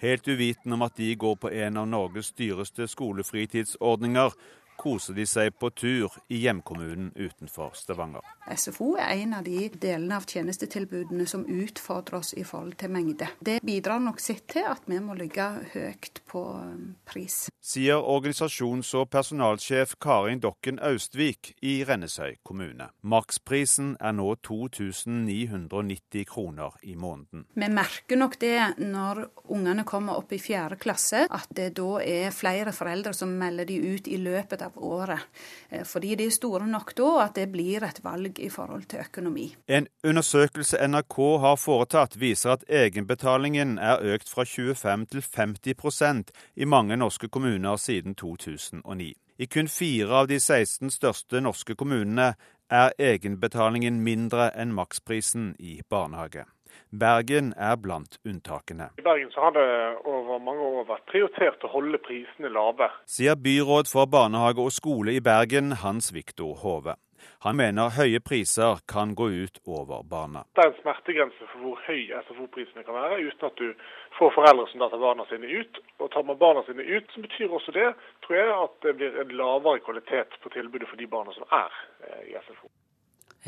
S43: Helt uvitende om at de går på en av Norges dyreste skolefritidsordninger, koser de seg på tur i hjemkommunen utenfor Stavanger.
S44: SFO er en av de delene av tjenestetilbudene som utfordrer oss i forhold til mengde. Det bidrar nok sitt til at vi må ligge høyt på um, pris.
S43: Sier organisasjons- og personalsjef Karin Dokken Austvik i Rennesøy kommune. Maksprisen er nå 2990 kroner i måneden.
S44: Vi merker nok det når ungene kommer opp i fjerde klasse, at det da er flere foreldre som melder de ut i løpet av av året. Eh, fordi de er store nok da at det blir et valg i forhold til økonomi.
S43: En undersøkelse NRK har foretatt viser at egenbetalingen er økt fra 25 til 50% i mange norske kommuner siden 2009. I kun fire av de 16 største norske kommunene er egenbetalingen mindre enn maksprisen i barnehage. Bergen er blant unntakene.
S45: I Bergen så har det over mange år vært prioritert å holde prisene lave.
S43: Sier byråd for barnehage og skole i Bergen, Hans Viktor Hove. Han mener høye priser kan gå ut over barna.
S45: Det er en smertegrense for hvor høy SFO-prisene kan være, uten at du får foreldre som da tar barna sine ut. Og tar man barna sine ut, så betyr også det tror jeg, at det blir en lavere kvalitet på tilbudet for de barna som er eh, i SFO.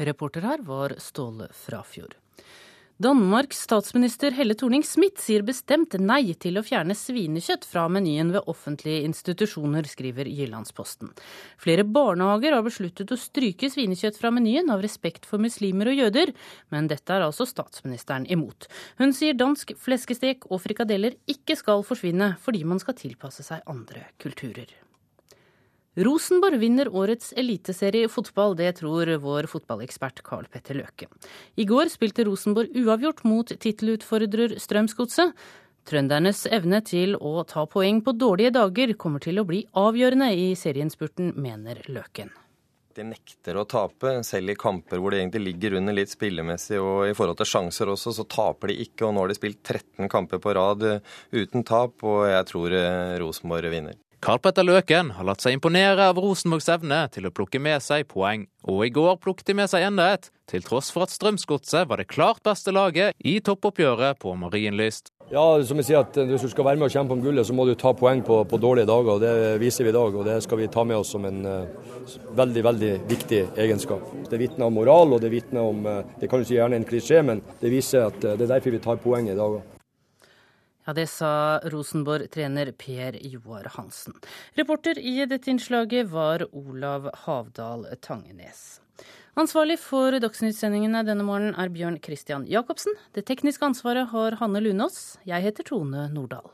S37: Reporter her var Ståle Frafjord. Danmarks statsminister Helle Thorning-Smith sier bestemt nei til å fjerne svinekjøtt fra menyen ved offentlige institusjoner, skriver Jyllandsposten. Flere barnehager har besluttet å stryke svinekjøtt fra menyen av respekt for muslimer og jøder, men dette er altså statsministeren imot. Hun sier dansk fleskestek og frikadeller ikke skal forsvinne, fordi man skal tilpasse seg andre kulturer. Rosenborg vinner årets eliteserie i fotball, det tror vår fotballekspert Carl Petter Løke. I går spilte Rosenborg uavgjort mot tittelutfordrer Strømsgodset. Trøndernes evne til å ta poeng på dårlige dager kommer til å bli avgjørende i serienspurten, mener Løken.
S46: De nekter å tape, selv i kamper hvor de egentlig ligger under litt spillemessig og i forhold til sjanser også, så taper de ikke. Og nå har de spilt 13 kamper på rad uten tap, og jeg tror eh, Rosenborg vinner.
S47: Karl Petter Løken har latt seg imponere av Rosenborgs evne til å plukke med seg poeng, og i går plukket de med seg enda et, til tross for at Strømsgodset var det klart beste laget i toppoppgjøret på Marienlyst.
S48: Ja, som jeg sier at Hvis du skal være med og kjempe om gullet, så må du ta poeng på, på dårlige dager. og Det viser vi i dag, og det skal vi ta med oss som en uh, veldig veldig viktig egenskap. Det vitner om moral, og det vitner om uh, Det kan du si gjerne en klisjé, men det viser at uh, det er derfor vi tar poeng i dag.
S37: Ja, Det sa Rosenborg-trener Per Joar Hansen. Reporter i dette innslaget var Olav Havdal Tangenes. Ansvarlig for Dagsnytt-sendingene denne morgenen er Bjørn Christian Jacobsen. Det tekniske ansvaret har Hanne Lunås. Jeg heter Tone Nordahl.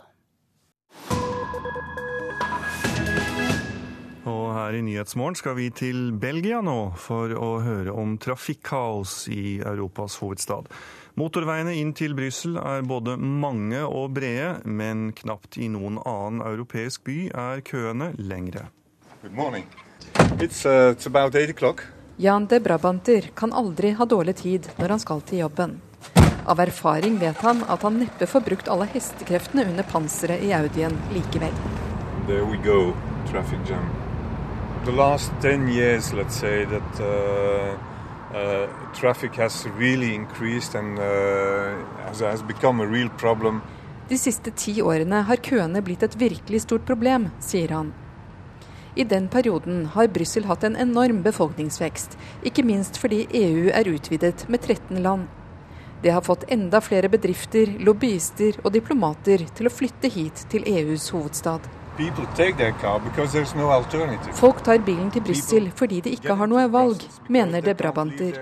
S1: Og her i Nyhetsmorgen skal vi til Belgia nå for å høre om trafikkaos i Europas hovedstad. Motorveiene inn til Brussel er både mange og brede, men knapt i noen annen europeisk by er køene lengre.
S49: It's, uh, it's
S50: Jan de Brabanter kan aldri ha dårlig tid når han skal til jobben. Av erfaring vet han at han neppe får brukt alle hestekreftene under panseret i Audien likevel.
S49: There we go, traffic jam. The last 10 years, let's say that uh, uh, traffic has really increased and uh, has, has become a real problem.
S50: De siste ti årene har køene blitt et virkelig stort problem, sier han. I den perioden har Brussel hatt en enorm befolkningsvekst, ikke minst fordi EU er utvidet med 13 land. Det har fått enda flere bedrifter, lobbyister og diplomater til å flytte hit til EUs hovedstad. Folk tar bilen til Brussel fordi de ikke har noe valg, mener det Brabanter.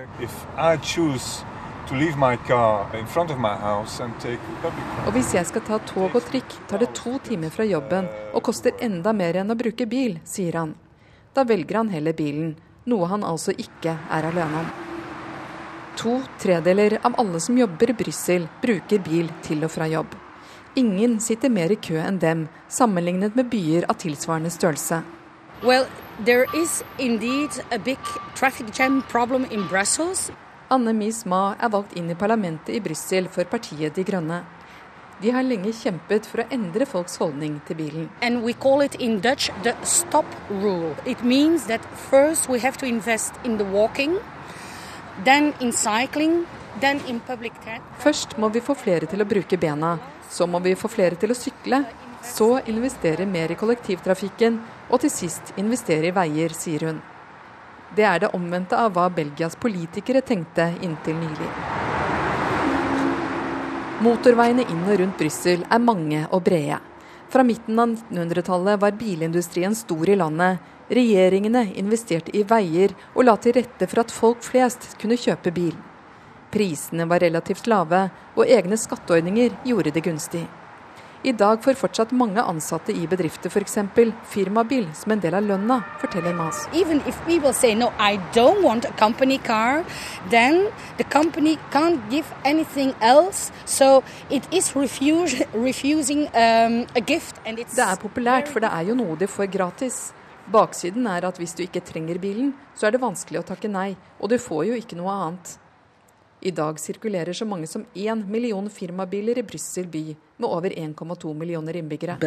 S50: Og hvis jeg skal ta tog og trikk, tar det to timer fra jobben og koster enda mer enn å bruke bil, sier han. Da velger han heller bilen, noe han altså ikke er alene om. To tredeler av alle som jobber i Brussel, bruker bil til og fra jobb. Ingen sitter mer i kø enn dem, sammenlignet med byer av tilsvarende størrelse.
S51: Well,
S50: Anne Mies Ma er valgt inn i parlamentet i Brussel for partiet De Grønne. De har lenge kjempet for å endre folks holdning til bilen.
S51: And we call it in Dutch the stop rule. It means that first we have to invest in walking, in cycling, in
S50: Først må vi få flere til å bruke bena, så må vi få flere til å sykle, så investere mer i kollektivtrafikken, og til sist investere i veier, sier hun. Det er det omvendte av hva Belgias politikere tenkte inntil nylig. Motorveiene inn og rundt Brussel er mange og brede. Fra midten av 1900-tallet var bilindustrien stor i landet. Regjeringene investerte i veier og la til rette for at folk flest kunne kjøpe bil. Prisene var relativt lave, og egne skatteordninger gjorde det gunstig. I dag får fortsatt mange ansatte i bedrifter f.eks. firmabil som en del av lønna, forteller Mas.
S51: Even if people say no, I don't want a company car, then the company can't give anything else. So it is refuse, refusing um, a gift. And it's
S50: det er populært, for det er jo noe de får gratis. Baksiden er at hvis du ikke trenger bilen, så er det vanskelig å takke nei, og du får jo ikke noe annet. I dag sirkulerer så mange som én million firmabiler i Brussel by, med over 1,2 millioner innbyggere.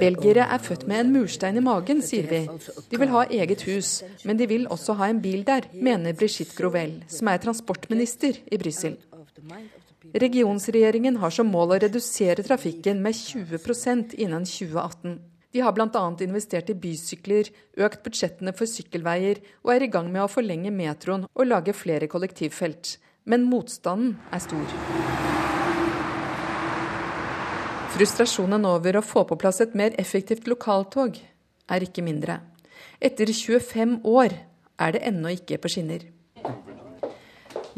S50: Belgiere er født med en murstein i magen, sier vi. De vil ha eget hus, men de vil også ha en bil der, mener Brigitte Grovel, som er transportminister i Brussel. Regionsregjeringen har som mål å redusere trafikken med 20% innen 2018. De har bl.a. investert i bysykler, økt budsjettene for sykkelveier og er i gang med å forlenge metroen og lage flere kollektivfelt. Men motstanden er stor. Frustrasjonen over å få på plass et mer effektivt lokaltog er ikke mindre. Etter 25 år er det ennå ikke på skinner.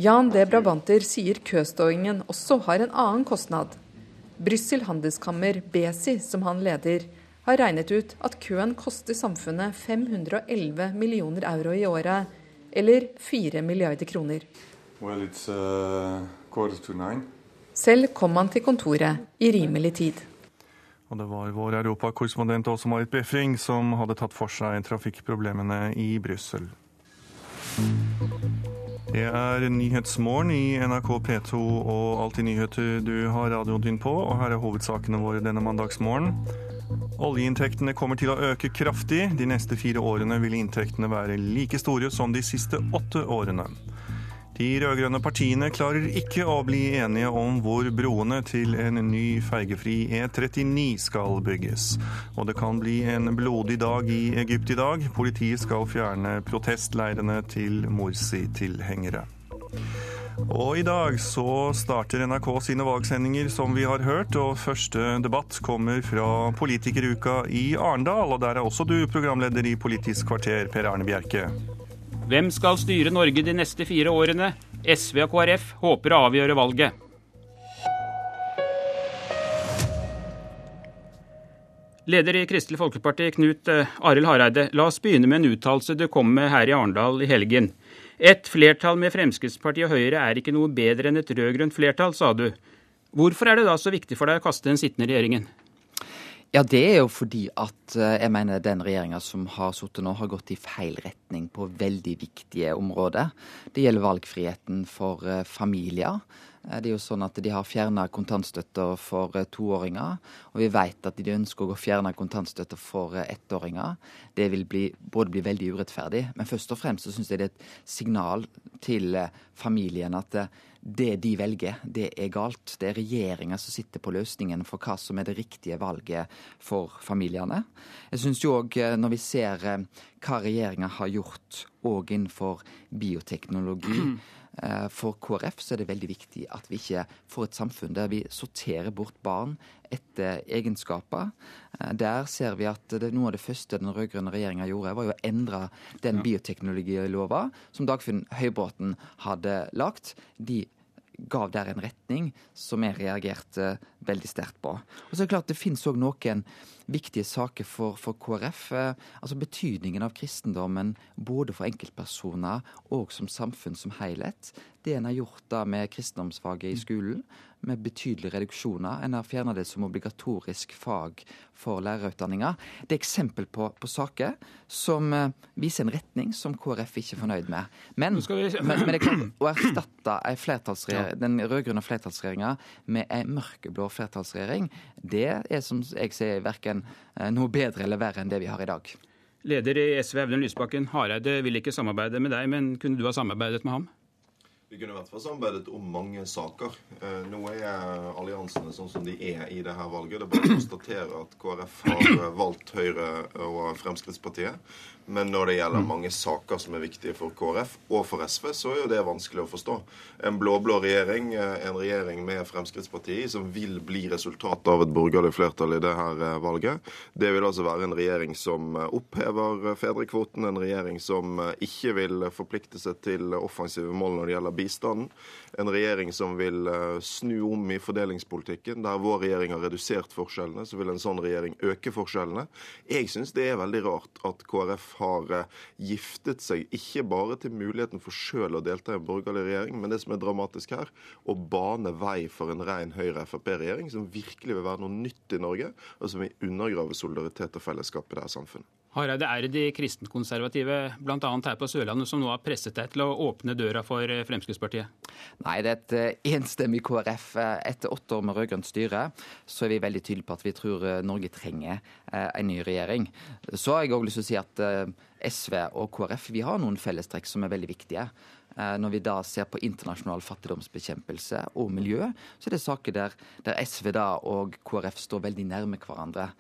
S50: Jan D. Brabanter sier køståingen også har en annen kostnad. Brussel handelskammer, BESI, som han leder, har regnet ut at køen koster samfunnet 511 millioner euro i året, eller 4 milliarder kroner.
S49: Well, uh,
S50: Selv kom han til kontoret i rimelig tid.
S1: Og det var vår europakorrespondent også Marit Befring som hadde tatt for seg trafikkproblemene i Brussel. Det er Nyhetsmorgen i NRK P2 og Alltid nyheter du har radioen din på. Og her er hovedsakene våre denne mandagsmorgen. Oljeinntektene kommer til å øke kraftig. De neste fire årene vil inntektene være like store som de siste åtte årene. De rød-grønne partiene klarer ikke å bli enige om hvor broene til en ny fergefri E39 skal bygges. Og det kan bli en blodig dag i Egypt i dag. Politiet skal fjerne protestleirene til Morsi-tilhengere. Og i dag så starter NRK sine valgsendinger, som vi har hørt. Og første debatt kommer fra Politikeruka i Arendal. Og der er også du programleder i Politisk kvarter, Per Erne Bjerke.
S52: Hvem skal styre Norge de neste fire årene? SV og KrF håper å avgjøre valget. Leder i Kristelig Folkeparti, Knut eh, Arild Hareide. La oss begynne med en uttalelse du kom med her i Arendal i helgen. Et flertall med Fremskrittspartiet og Høyre er ikke noe bedre enn et rød-grønt flertall, sa du. Hvorfor er det da så viktig for deg å kaste den sittende regjeringen?
S53: Ja, det er jo fordi at eh, jeg mener den regjeringa som har sittet nå, har gått i feil retning på veldig viktige områder. Det gjelder valgfriheten for eh, familier. Eh, det er jo sånn at De har fjerna kontantstøtta for eh, toåringer, og vi vet at de ønsker å fjerne kontantstøtta for eh, ettåringer. Det vil bli, både bli veldig urettferdig, men først og fremst så syns jeg det er et signal til familien at det de velger, det er galt. Det er regjeringa som sitter på løsningen for hva som er det riktige valget for familiene. Jeg syns jo òg, når vi ser hva regjeringa har gjort òg innenfor bioteknologi, Eh, for KrF så er det veldig viktig at vi ikke får et samfunn der vi sorterer bort barn etter egenskaper. Eh, der ser vi at det, noe av det første den rød-grønne regjeringa gjorde, var jo å endre den bioteknologilova som Dagfinn Høybråten hadde lagt. De gav der en retning som jeg reagerte veldig sterkt på. Og så er det klart det finnes òg noen viktige saker for, for, KrF. Eh, altså Betydningen av kristendommen både for enkeltpersoner og som samfunn som helhet. Det en har gjort da med kristendomsfaget i skolen, med betydelige reduksjoner. En har fjerna det som obligatorisk fag for lærerutdanninga. Det er eksempel på, på saker som uh, viser en retning som KrF ikke er fornøyd med. Men, vi... men, men det er klart, å erstatte den rød-grønne flertallsregjeringa med ei mørkeblå flertallsregjering, det er som jeg sier verken uh, noe bedre eller verre enn det vi har i dag.
S52: Leder i SV Audun Lysbakken, Hareide vil ikke samarbeide med deg, men kunne du ha samarbeidet med ham?
S54: Vi kunne fall samarbeidet om mange saker. Eh, nå er alliansene sånn som de er i dette valget. Det er bare å konstatere at KrF har valgt Høyre og Fremskrittspartiet. Men når det gjelder mm. mange saker som er viktige for KrF og for SV, så er jo det vanskelig å forstå. En blå-blå regjering, eh, en regjering med Fremskrittspartiet, som vil bli resultatet av et borgerlig flertall i dette eh, valget, det vil altså være en regjering som eh, opphever fedrekvoten, en regjering som ikke vil forplikte seg til offensive mål når det gjelder bistanden, en regjering som vil snu om i fordelingspolitikken. Der vår regjering har redusert forskjellene, så vil en sånn regjering øke forskjellene. Jeg syns det er veldig rart at KrF har eh, giftet seg ikke bare til muligheten for sjøl å delta i en borgerlig regjering, men det som er dramatisk her, å bane vei for en ren Høyre-Frp-regjering som virkelig vil være noe nytt i Norge, og som vil undergrave solidaritet og fellesskap i det her samfunnet.
S52: Hareide, er det de kristenkonservative, bl.a. her på Sørlandet, som nå har presset deg til å åpne døra for eh, Fremskrittspartiet?
S53: Nei, det er et eh, enstemmig KrF. Etter åtte år med rød-grønt styre så er vi veldig tydelige på at vi tror Norge trenger en ny regjering. Så har jeg òg lyst til å si at SV og KrF vi har noen fellestrekk som er veldig viktige. Eh, når vi da ser på internasjonal fattigdomsbekjempelse og miljø, så er det saker der, der SV da og KrF står veldig nærme hverandre.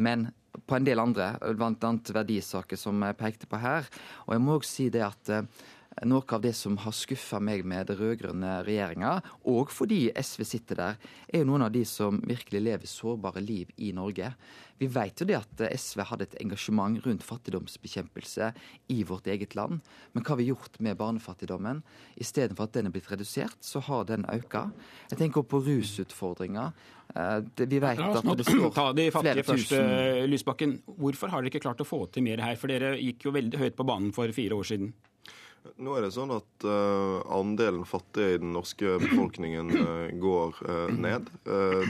S53: Men på en del andre, bl.a. verdisaker som jeg pekte på her. Og jeg må også si det at eh, noe av det som har skuffa meg med den rød-grønne regjeringa, og fordi SV sitter der, er jo noen av de som virkelig lever sårbare liv i Norge. Vi vet jo det at SV hadde et engasjement rundt fattigdomsbekjempelse i vårt eget land. Men hva har vi gjort med barnefattigdommen? Istedenfor at den er blitt redusert, så har den økt. Jeg tenker på rusutfordringer. Eh, vi vet at det står
S52: Ta de fattige først, Lysbakken. Hvorfor har dere ikke klart å få til mer her? For dere gikk jo veldig høyt på banen for fire år siden.
S54: Nå er det sånn at uh, andelen fattige i den norske befolkningen uh, går uh, ned.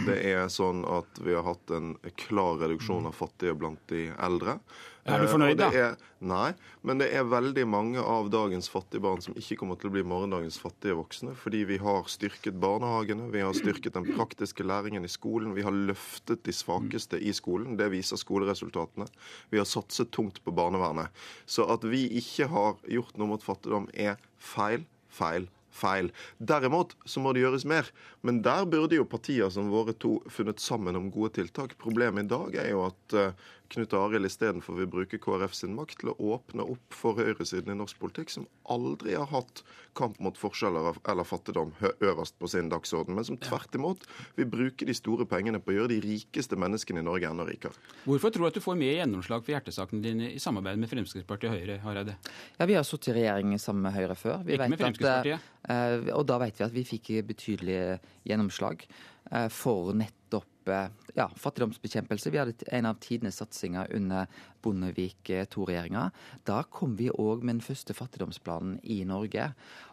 S54: det er sånn at vi har hatt en klar reduksjon av fattige blant de eldre.
S52: Er du fornøyd, da?
S54: Er, nei, men det er veldig mange av dagens fattige barn som ikke kommer til å bli morgendagens fattige voksne, fordi vi har styrket barnehagene, vi har styrket den praktiske læringen i skolen, vi har løftet de svakeste i skolen. Det viser skoleresultatene. Vi har satset tungt på barnevernet. Så at vi ikke har gjort noe mot fattigdom, er feil, feil, feil. Derimot så må det gjøres mer. Men der burde jo partier som våre to funnet sammen om gode tiltak. Problemet i dag er jo at uh, Knut Arild istedenfor vil bruke KrF sin makt til å åpne opp for høyresiden i norsk politikk, som aldri har hatt kamp mot forskjeller eller fattigdom øverst på sin dagsorden, men som tvert imot vil bruke de store pengene på å gjøre de rikeste menneskene i Norge enda rikere.
S52: Hvorfor tror du at du får mer gjennomslag for hjertesakene dine i samarbeid med Fremskrittspartiet og Høyre, Hareide?
S53: Ja, Vi har sittet i regjering sammen med Høyre før.
S52: Vi Ikke med Fremskrittspartiet?
S53: At, og da vet vi at vi fikk betydelig gjennomslag uh, for nettopp ja, fattigdomsbekjempelse. Vi hadde en av tidenes satsinger under Bondevik II-regjeringa. Da kom vi òg med den første fattigdomsplanen i Norge.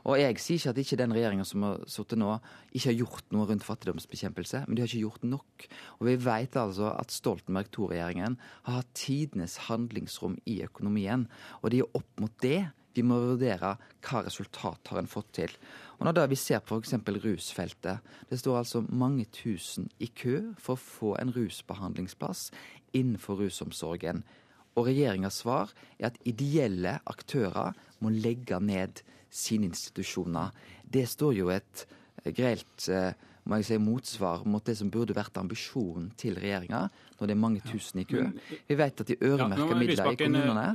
S53: Og jeg sier ikke at ikke den regjeringa som har sittet nå, ikke har gjort noe rundt fattigdomsbekjempelse, men de har ikke gjort nok. Og vi vet altså at Stoltenberg II-regjeringen har hatt tidenes handlingsrom i økonomien. Og det er opp mot det vi må vurdere hva resultat har en fått til. Og når da vi ser på f.eks. rusfeltet, det står altså mange tusen i kø for å få en rusbehandlingsplass innenfor rusomsorgen. Og regjeringas svar er at ideelle aktører må legge ned sine institusjoner. Det står jo et grelt eh, må jeg si, motsvar mot det som burde vært ambisjonen til regjeringa, når det er mange tusen i kø. Vi vet at de øremerka
S52: Ja,
S53: midler i
S52: eh,
S53: kommunene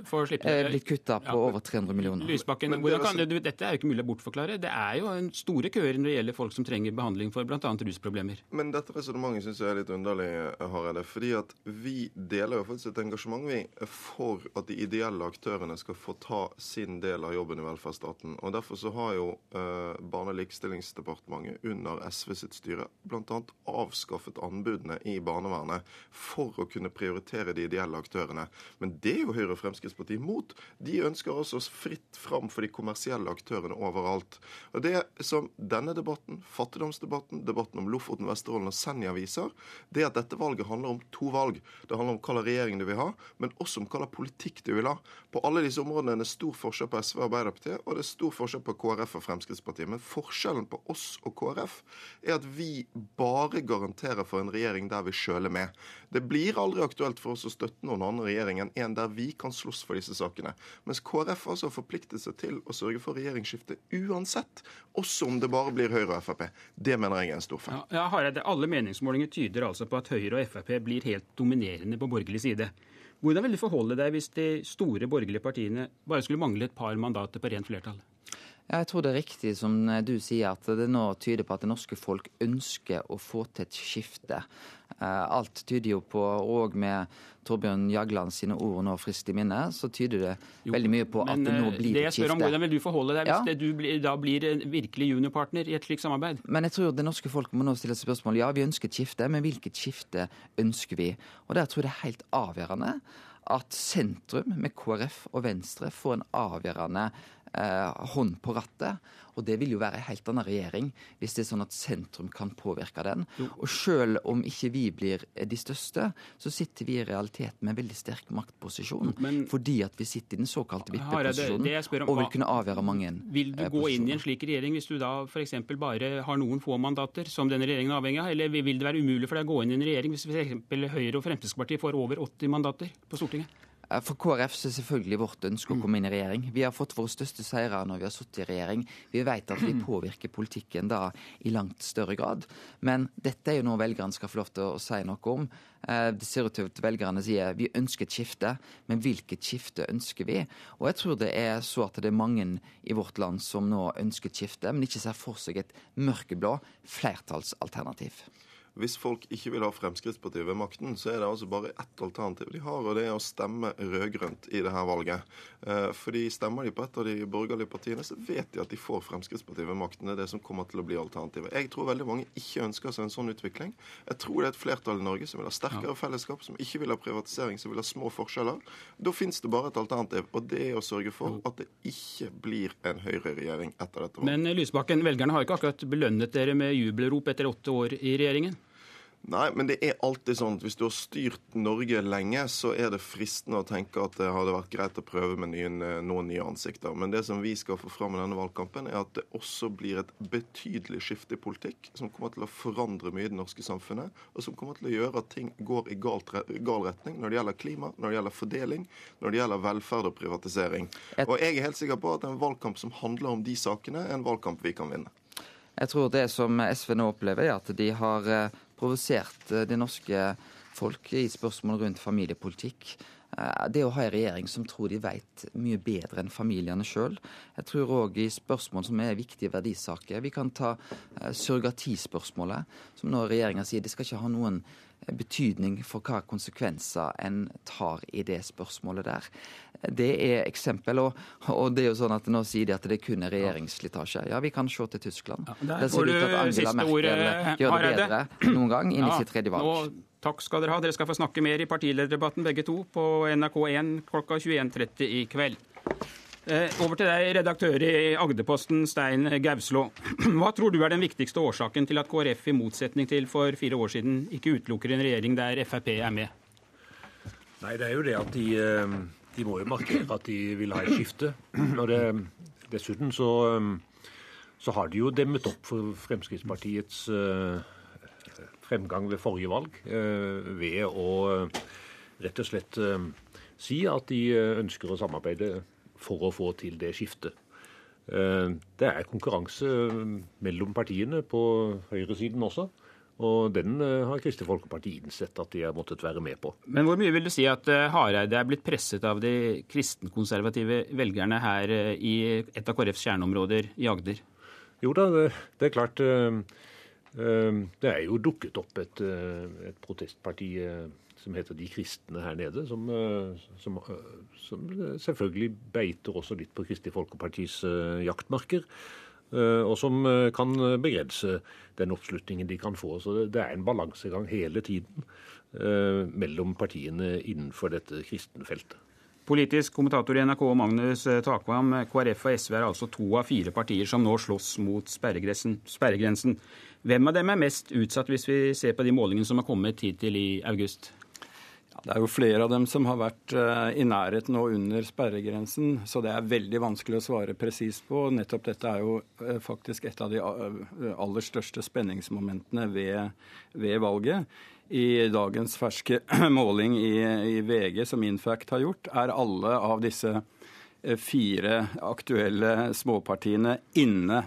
S53: er blitt kutta på
S52: Ja.
S53: over 300 millioner.
S52: Lysbakken, hvordan kan, du, Dette er jo ikke mulig å bortforklare. Det er jo en store køer når det gjelder folk som trenger behandling for bl.a. rusproblemer.
S54: Men dette resonnementet syns jeg er litt underlig, Hareide. Fordi at vi deler jo faktisk et engasjement vi for at de ideelle aktørene skal få ta sin del av jobben i velferdsstaten. Og Derfor så har jo eh, Barne- og likestillingsdepartementet under SV sitt styre bl.a. avskaffet anbudene i barnevernet for å kunne prioritere de ideelle aktørene. Men det er jo Høyre og Fremskrittspartiet imot. De ønsker altså fritt fram for de kommersielle aktørene overalt. Og Det som denne debatten, fattigdomsdebatten, debatten om Lofoten, Vesterålen og Senja viser, det er at dette valget handler om to valg. Det handler om hva slags regjering du vil ha, men også om hva politikk du vil ha. På alle disse områdene er det stor forskjell på SV og Arbeiderpartiet, og det er stor forskjell på KrF og Fremskrittspartiet. Men forskjellen på oss og KrF er at vi bare garanterer for en regjering der vi sjøl er med. Det blir aldri aktuelt for oss å støtte noen annen regjering enn en der vi kan slåss for disse sakene. Mens KrF altså har forpliktet seg til å sørge for regjeringsskifte uansett, også om det bare blir Høyre og Frp. Det mener jeg er en stor feil.
S52: Ja, Hareide, Alle meningsmålinger tyder altså på at Høyre og Frp blir helt dominerende på borgerlig side. Hvordan vil du forholde deg hvis de store borgerlige partiene bare skulle mangle et par mandater på rent flertall?
S53: Ja, jeg tror det er riktig som du sier, at det nå tyder på at det norske folk ønsker å få til et skifte. Eh, Alt tyder jo på, og med Torbjørn Jagland sine ord nå friskt i minne, så tyder det veldig mye på at det nå
S52: eh,
S53: blir
S52: det
S53: et
S52: jeg spør om,
S53: skifte.
S52: Hvordan vil du forholde deg hvis
S53: Ja.
S52: det, du blir, da blir en virkelig juniorpartner i et slikt samarbeid?
S53: Men jeg tror det norske folk må nå stille seg spørsmål. Ja, vi ønsker et skifte, men hvilket skifte ønsker vi? Og der tror jeg det er helt avgjørende at sentrum med KrF og Venstre får en avgjørende eh, hånd på rattet. Og det vil jo være en helt annen regjering hvis det er sånn at sentrum kan påvirke den. Og selv om ikke vi blir de største, så sitter vi i realiteten med en veldig sterk maktposisjon. fordi at vi sitter i den såkalte vippeposisjonen og vil kunne avgjøre mange
S52: Vil du
S53: eh,
S52: gå inn i en slik regjering hvis du da f.eks. bare har noen få mandater, som denne regjeringen er avhengig av? Eller vil det være umulig for deg å gå inn i en regjering hvis f.eks. Høyre og Fremskrittspartiet får over 80 mandater på Stortinget?
S53: Eh, For KrF så er selvfølgelig vårt ønske å komme inn i regjering. Vi har fått våre største seire når vi har sittet i regjering. Vi vet at vi påvirker politikken da i langt større grad. Men dette er jo noe velgerne skal få lov til å si noe om. Eh, Det ser ut til at velgerne sier vi ønsker et skifte, men hvilket skifte ønsker vi? Og jeg tror det er så at det er mange i vårt land som nå ønsker et skifte, men ikke ser for seg et mørkeblå flertallsalternativ.
S54: Hvis folk ikke vil ha Fremskrittspartiet ved makten, så er det altså bare ett alternativ de har, og det er å stemme rød-grønt i her valget. Eh, Fordi Stemmer de på et av de borgerlige partiene, så vet de at de får Fremskrittspartiet ved makten. Det er det som kommer til å bli alternativet. Jeg tror veldig mange ikke ønsker seg en sånn utvikling. Jeg tror det er et flertall i Norge som vil ha sterkere fellesskap, som ikke vil ha privatisering, som vil ha små forskjeller. Da finnes det bare et alternativ, og det er å sørge for at det ikke blir en høyreregjering etter dette valget.
S52: Men eh, Lysbakken, velgerne har ikke akkurat belønnet dere med jubelrop etter åtte år i regjeringen?
S54: Nei, men det er alltid sånn at hvis du har styrt Norge lenge, så er det fristende å tenke at det hadde vært greit å prøve med nye, noen nye ansikter. Men det som vi skal få fram i denne valgkampen, er at det også blir et betydelig skifte i politikk som kommer til å forandre mye i det norske samfunnet, og som kommer til å gjøre at ting går i galt, gal retning når det gjelder klima, når det gjelder fordeling, når det gjelder velferd og privatisering. Og jeg er helt sikker på at en valgkamp som handler om de sakene, er en valgkamp vi kan vinne.
S53: Jeg tror det som SV nå opplever, er at de har eh, provosert eh, det norske folk i spørsmål rundt familiepolitikk. Eh, Det å ha en regjering som tror de vet mye bedre enn familiene sjøl. Jeg tror òg i spørsmål som er viktige verdisaker. Vi kan ta eh, surrogatispørsmålet, som nå regjeringa sier det skal ikke ha noen betydning for hva konsekvenser en tar i det spørsmålet der. Det er eksempel, og, og det er jo sånn at nå sier de at det kun er regjeringsslitasje. Ja, vi kan se til Tyskland.
S52: der
S53: Der ser det ut til at Angela Merkel gjør det
S52: bedre
S53: bedre noen gang inn i
S52: Ja,
S53: sitt tredje valg.
S52: nå- Takk skal dere ha. Dere skal få snakke mer i partilederdebatten begge to på NRK1 klokka 21.30 i kveld. Eh, Over til deg, redaktør i Agderposten, Stein Gauslå. [clears throat] Hva tror du er den viktigste årsaken til at KrF, i motsetning til for fire år siden, ikke utelukker en regjering der Frp er med?
S55: Nei, det er jo det at de, eh, de må jo markere at de vil ha et skifte. Og det, dessuten så, eh, så har de jo demmet opp for Fremskrittspartiets fremgang ved forrige valg eh, ved å eh, rett og slett eh, si at de ønsker å samarbeide for å få til det skiftet. Det er konkurranse mellom partiene på høyresiden også. Og den har Kristelig Folkeparti innsett at de har måttet være med på.
S52: Men hvor mye vil du si at Hareide er blitt presset av de kristenkonservative velgerne her i et av KrFs kjerneområder i Agder?
S55: Jo da, det, det er klart. Det er jo dukket opp et, et protestparti som heter De kristne her nede, som, som, som, selvfølgelig beiter også litt på Kristelig Folkepartis jaktmarker. Og som kan begrense den oppslutningen de kan få. Så det er en balansegang hele tiden mellom partiene innenfor dette kristenfeltet.
S52: Politisk kommentator i NRK Magnus Takvam, KrF og SV er altså to av fire partier som nå slåss mot sperregrensen. Hvem av dem er mest utsatt, hvis vi ser på de målingene som har kommet hittil i august?
S35: Det er jo flere av dem som har vært i nærheten og under sperregrensen, så det er veldig vanskelig å svare presist på. Nettopp dette er jo faktisk et av de aller største spenningsmomentene ved, ved valget i dagens ferske [clears throat] måling i, i, VG som Infact har gjort, er alle av disse fire aktuelle småpartiene inne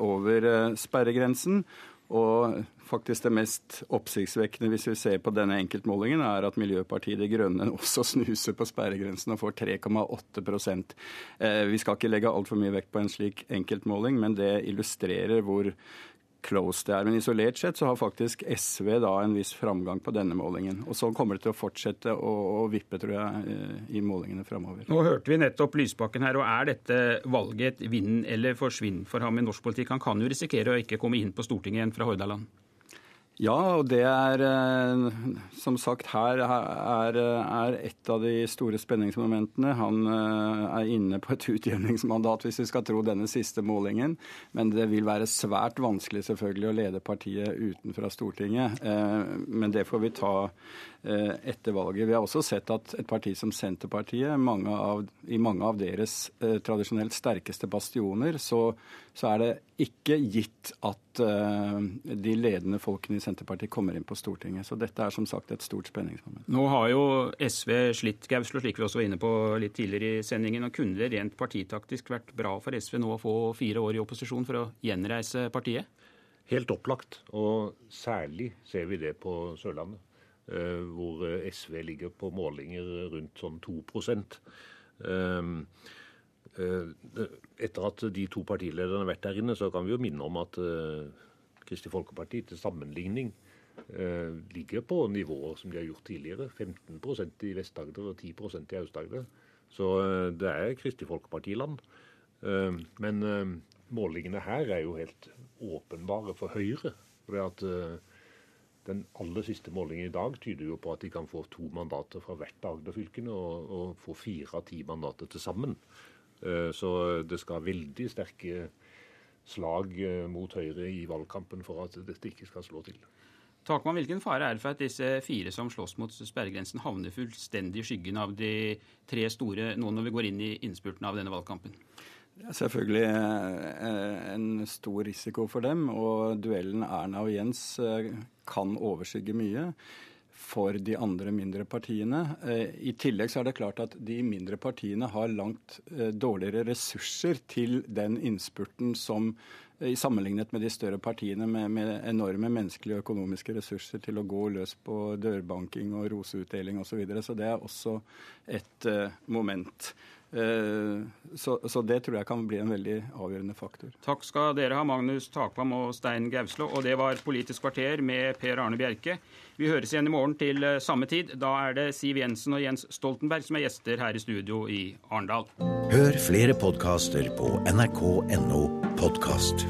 S35: over sperregrensen. Og faktisk det mest oppsiktsvekkende hvis vi ser på denne enkeltmålingen, er at Miljøpartiet De Grønne også [laughs] snuser på sperregrensen og får 3,8% Vi skal ikke legge altfor mye vekt på en slik enkeltmåling, men det illustrerer hvor close det er. Men isolert sett så har faktisk SV da en viss framgang på denne målingen. Og så kommer det til å fortsette å, å vippe, tror jeg, i målingene framover.
S52: Nå hørte vi nettopp Lysbakken her, og er dette valget et vinn eller forsvinn for ham i norsk politikk? Han kan jo risikere å ikke komme inn på Stortinget igjen fra Hordaland?
S35: Ja, og det er som sagt her er, er et av de store spenningsmomentene. Han er inne på et [laughs] utjevningsmandat, hvis vi skal tro denne siste målingen. Men det vil være svært vanskelig selvfølgelig å lede partiet utenfra Stortinget. Men det får vi ta etter valget. Vi har også sett at et parti som Senterpartiet, mange av, i mange av deres tradisjonelt sterkeste bastioner, så, så er det ikke gitt at de ledende folkene i Senterpartiet kommer inn på Stortinget. Så dette er som sagt et stort spenningsmoment.
S52: Nå har jo SV slitt, Gauslo, slik vi også var inne på litt tidligere i sendingen. og Kunne det rent partitaktisk vært bra for SV nå å få fire år i opposisjon for å gjenreise partiet?
S55: Helt opplagt, og særlig ser vi det på Sørlandet. Hvor SV ligger på målinger rundt sånn 2 Etter at de to partilederne har vært der inne, så kan vi jo minne om at Kristelig Folkeparti til sammenligning ligger på nivåer som de har gjort tidligere. 15% i Vest-Agder og 10% i Aust-Agder. Så det er Kristelig Folkeparti-land. Men målingene her er jo helt åpenbare for Høyre. For at den aller siste målingen i dag tyder jo på at de kan få to mandater fra hvert av Agder-fylkene og, og, få fire av ti mandater til sammen. Så det skal veldig sterke slag mot Høyre i valgkampen for at dette ikke skal slå til.
S52: Takman, hvilken fare er det for at disse fire som slåss mot sperregrensen, havner fullstendig i skyggen av de tre store nå når vi går inn i innspurten av denne valgkampen?
S35: Det er selvfølgelig en stor risiko for dem, og duellen Erna og Jens kan overskygge mye for de andre mindre partiene. I tillegg så er det klart at de mindre partiene har langt dårligere ressurser til den innspurten som sammenlignet med de større partiene med, med enorme menneskelige og økonomiske ressurser til å gå løs på dørbanking og roseutdeling osv. Så, videre. så det er også et moment. Så, så, det tror jeg kan bli en veldig avgjørende faktor.
S52: Takk skal dere ha, Magnus Takvam og Stein Gauslå. Og det var Politisk kvarter med Per Arne Bjerke. Vi høres igjen i morgen til samme tid. Da er det Siv Jensen og Jens Stoltenberg som er gjester her i studio i Arendal.
S56: Hør flere podkaster på nrk.no podkast.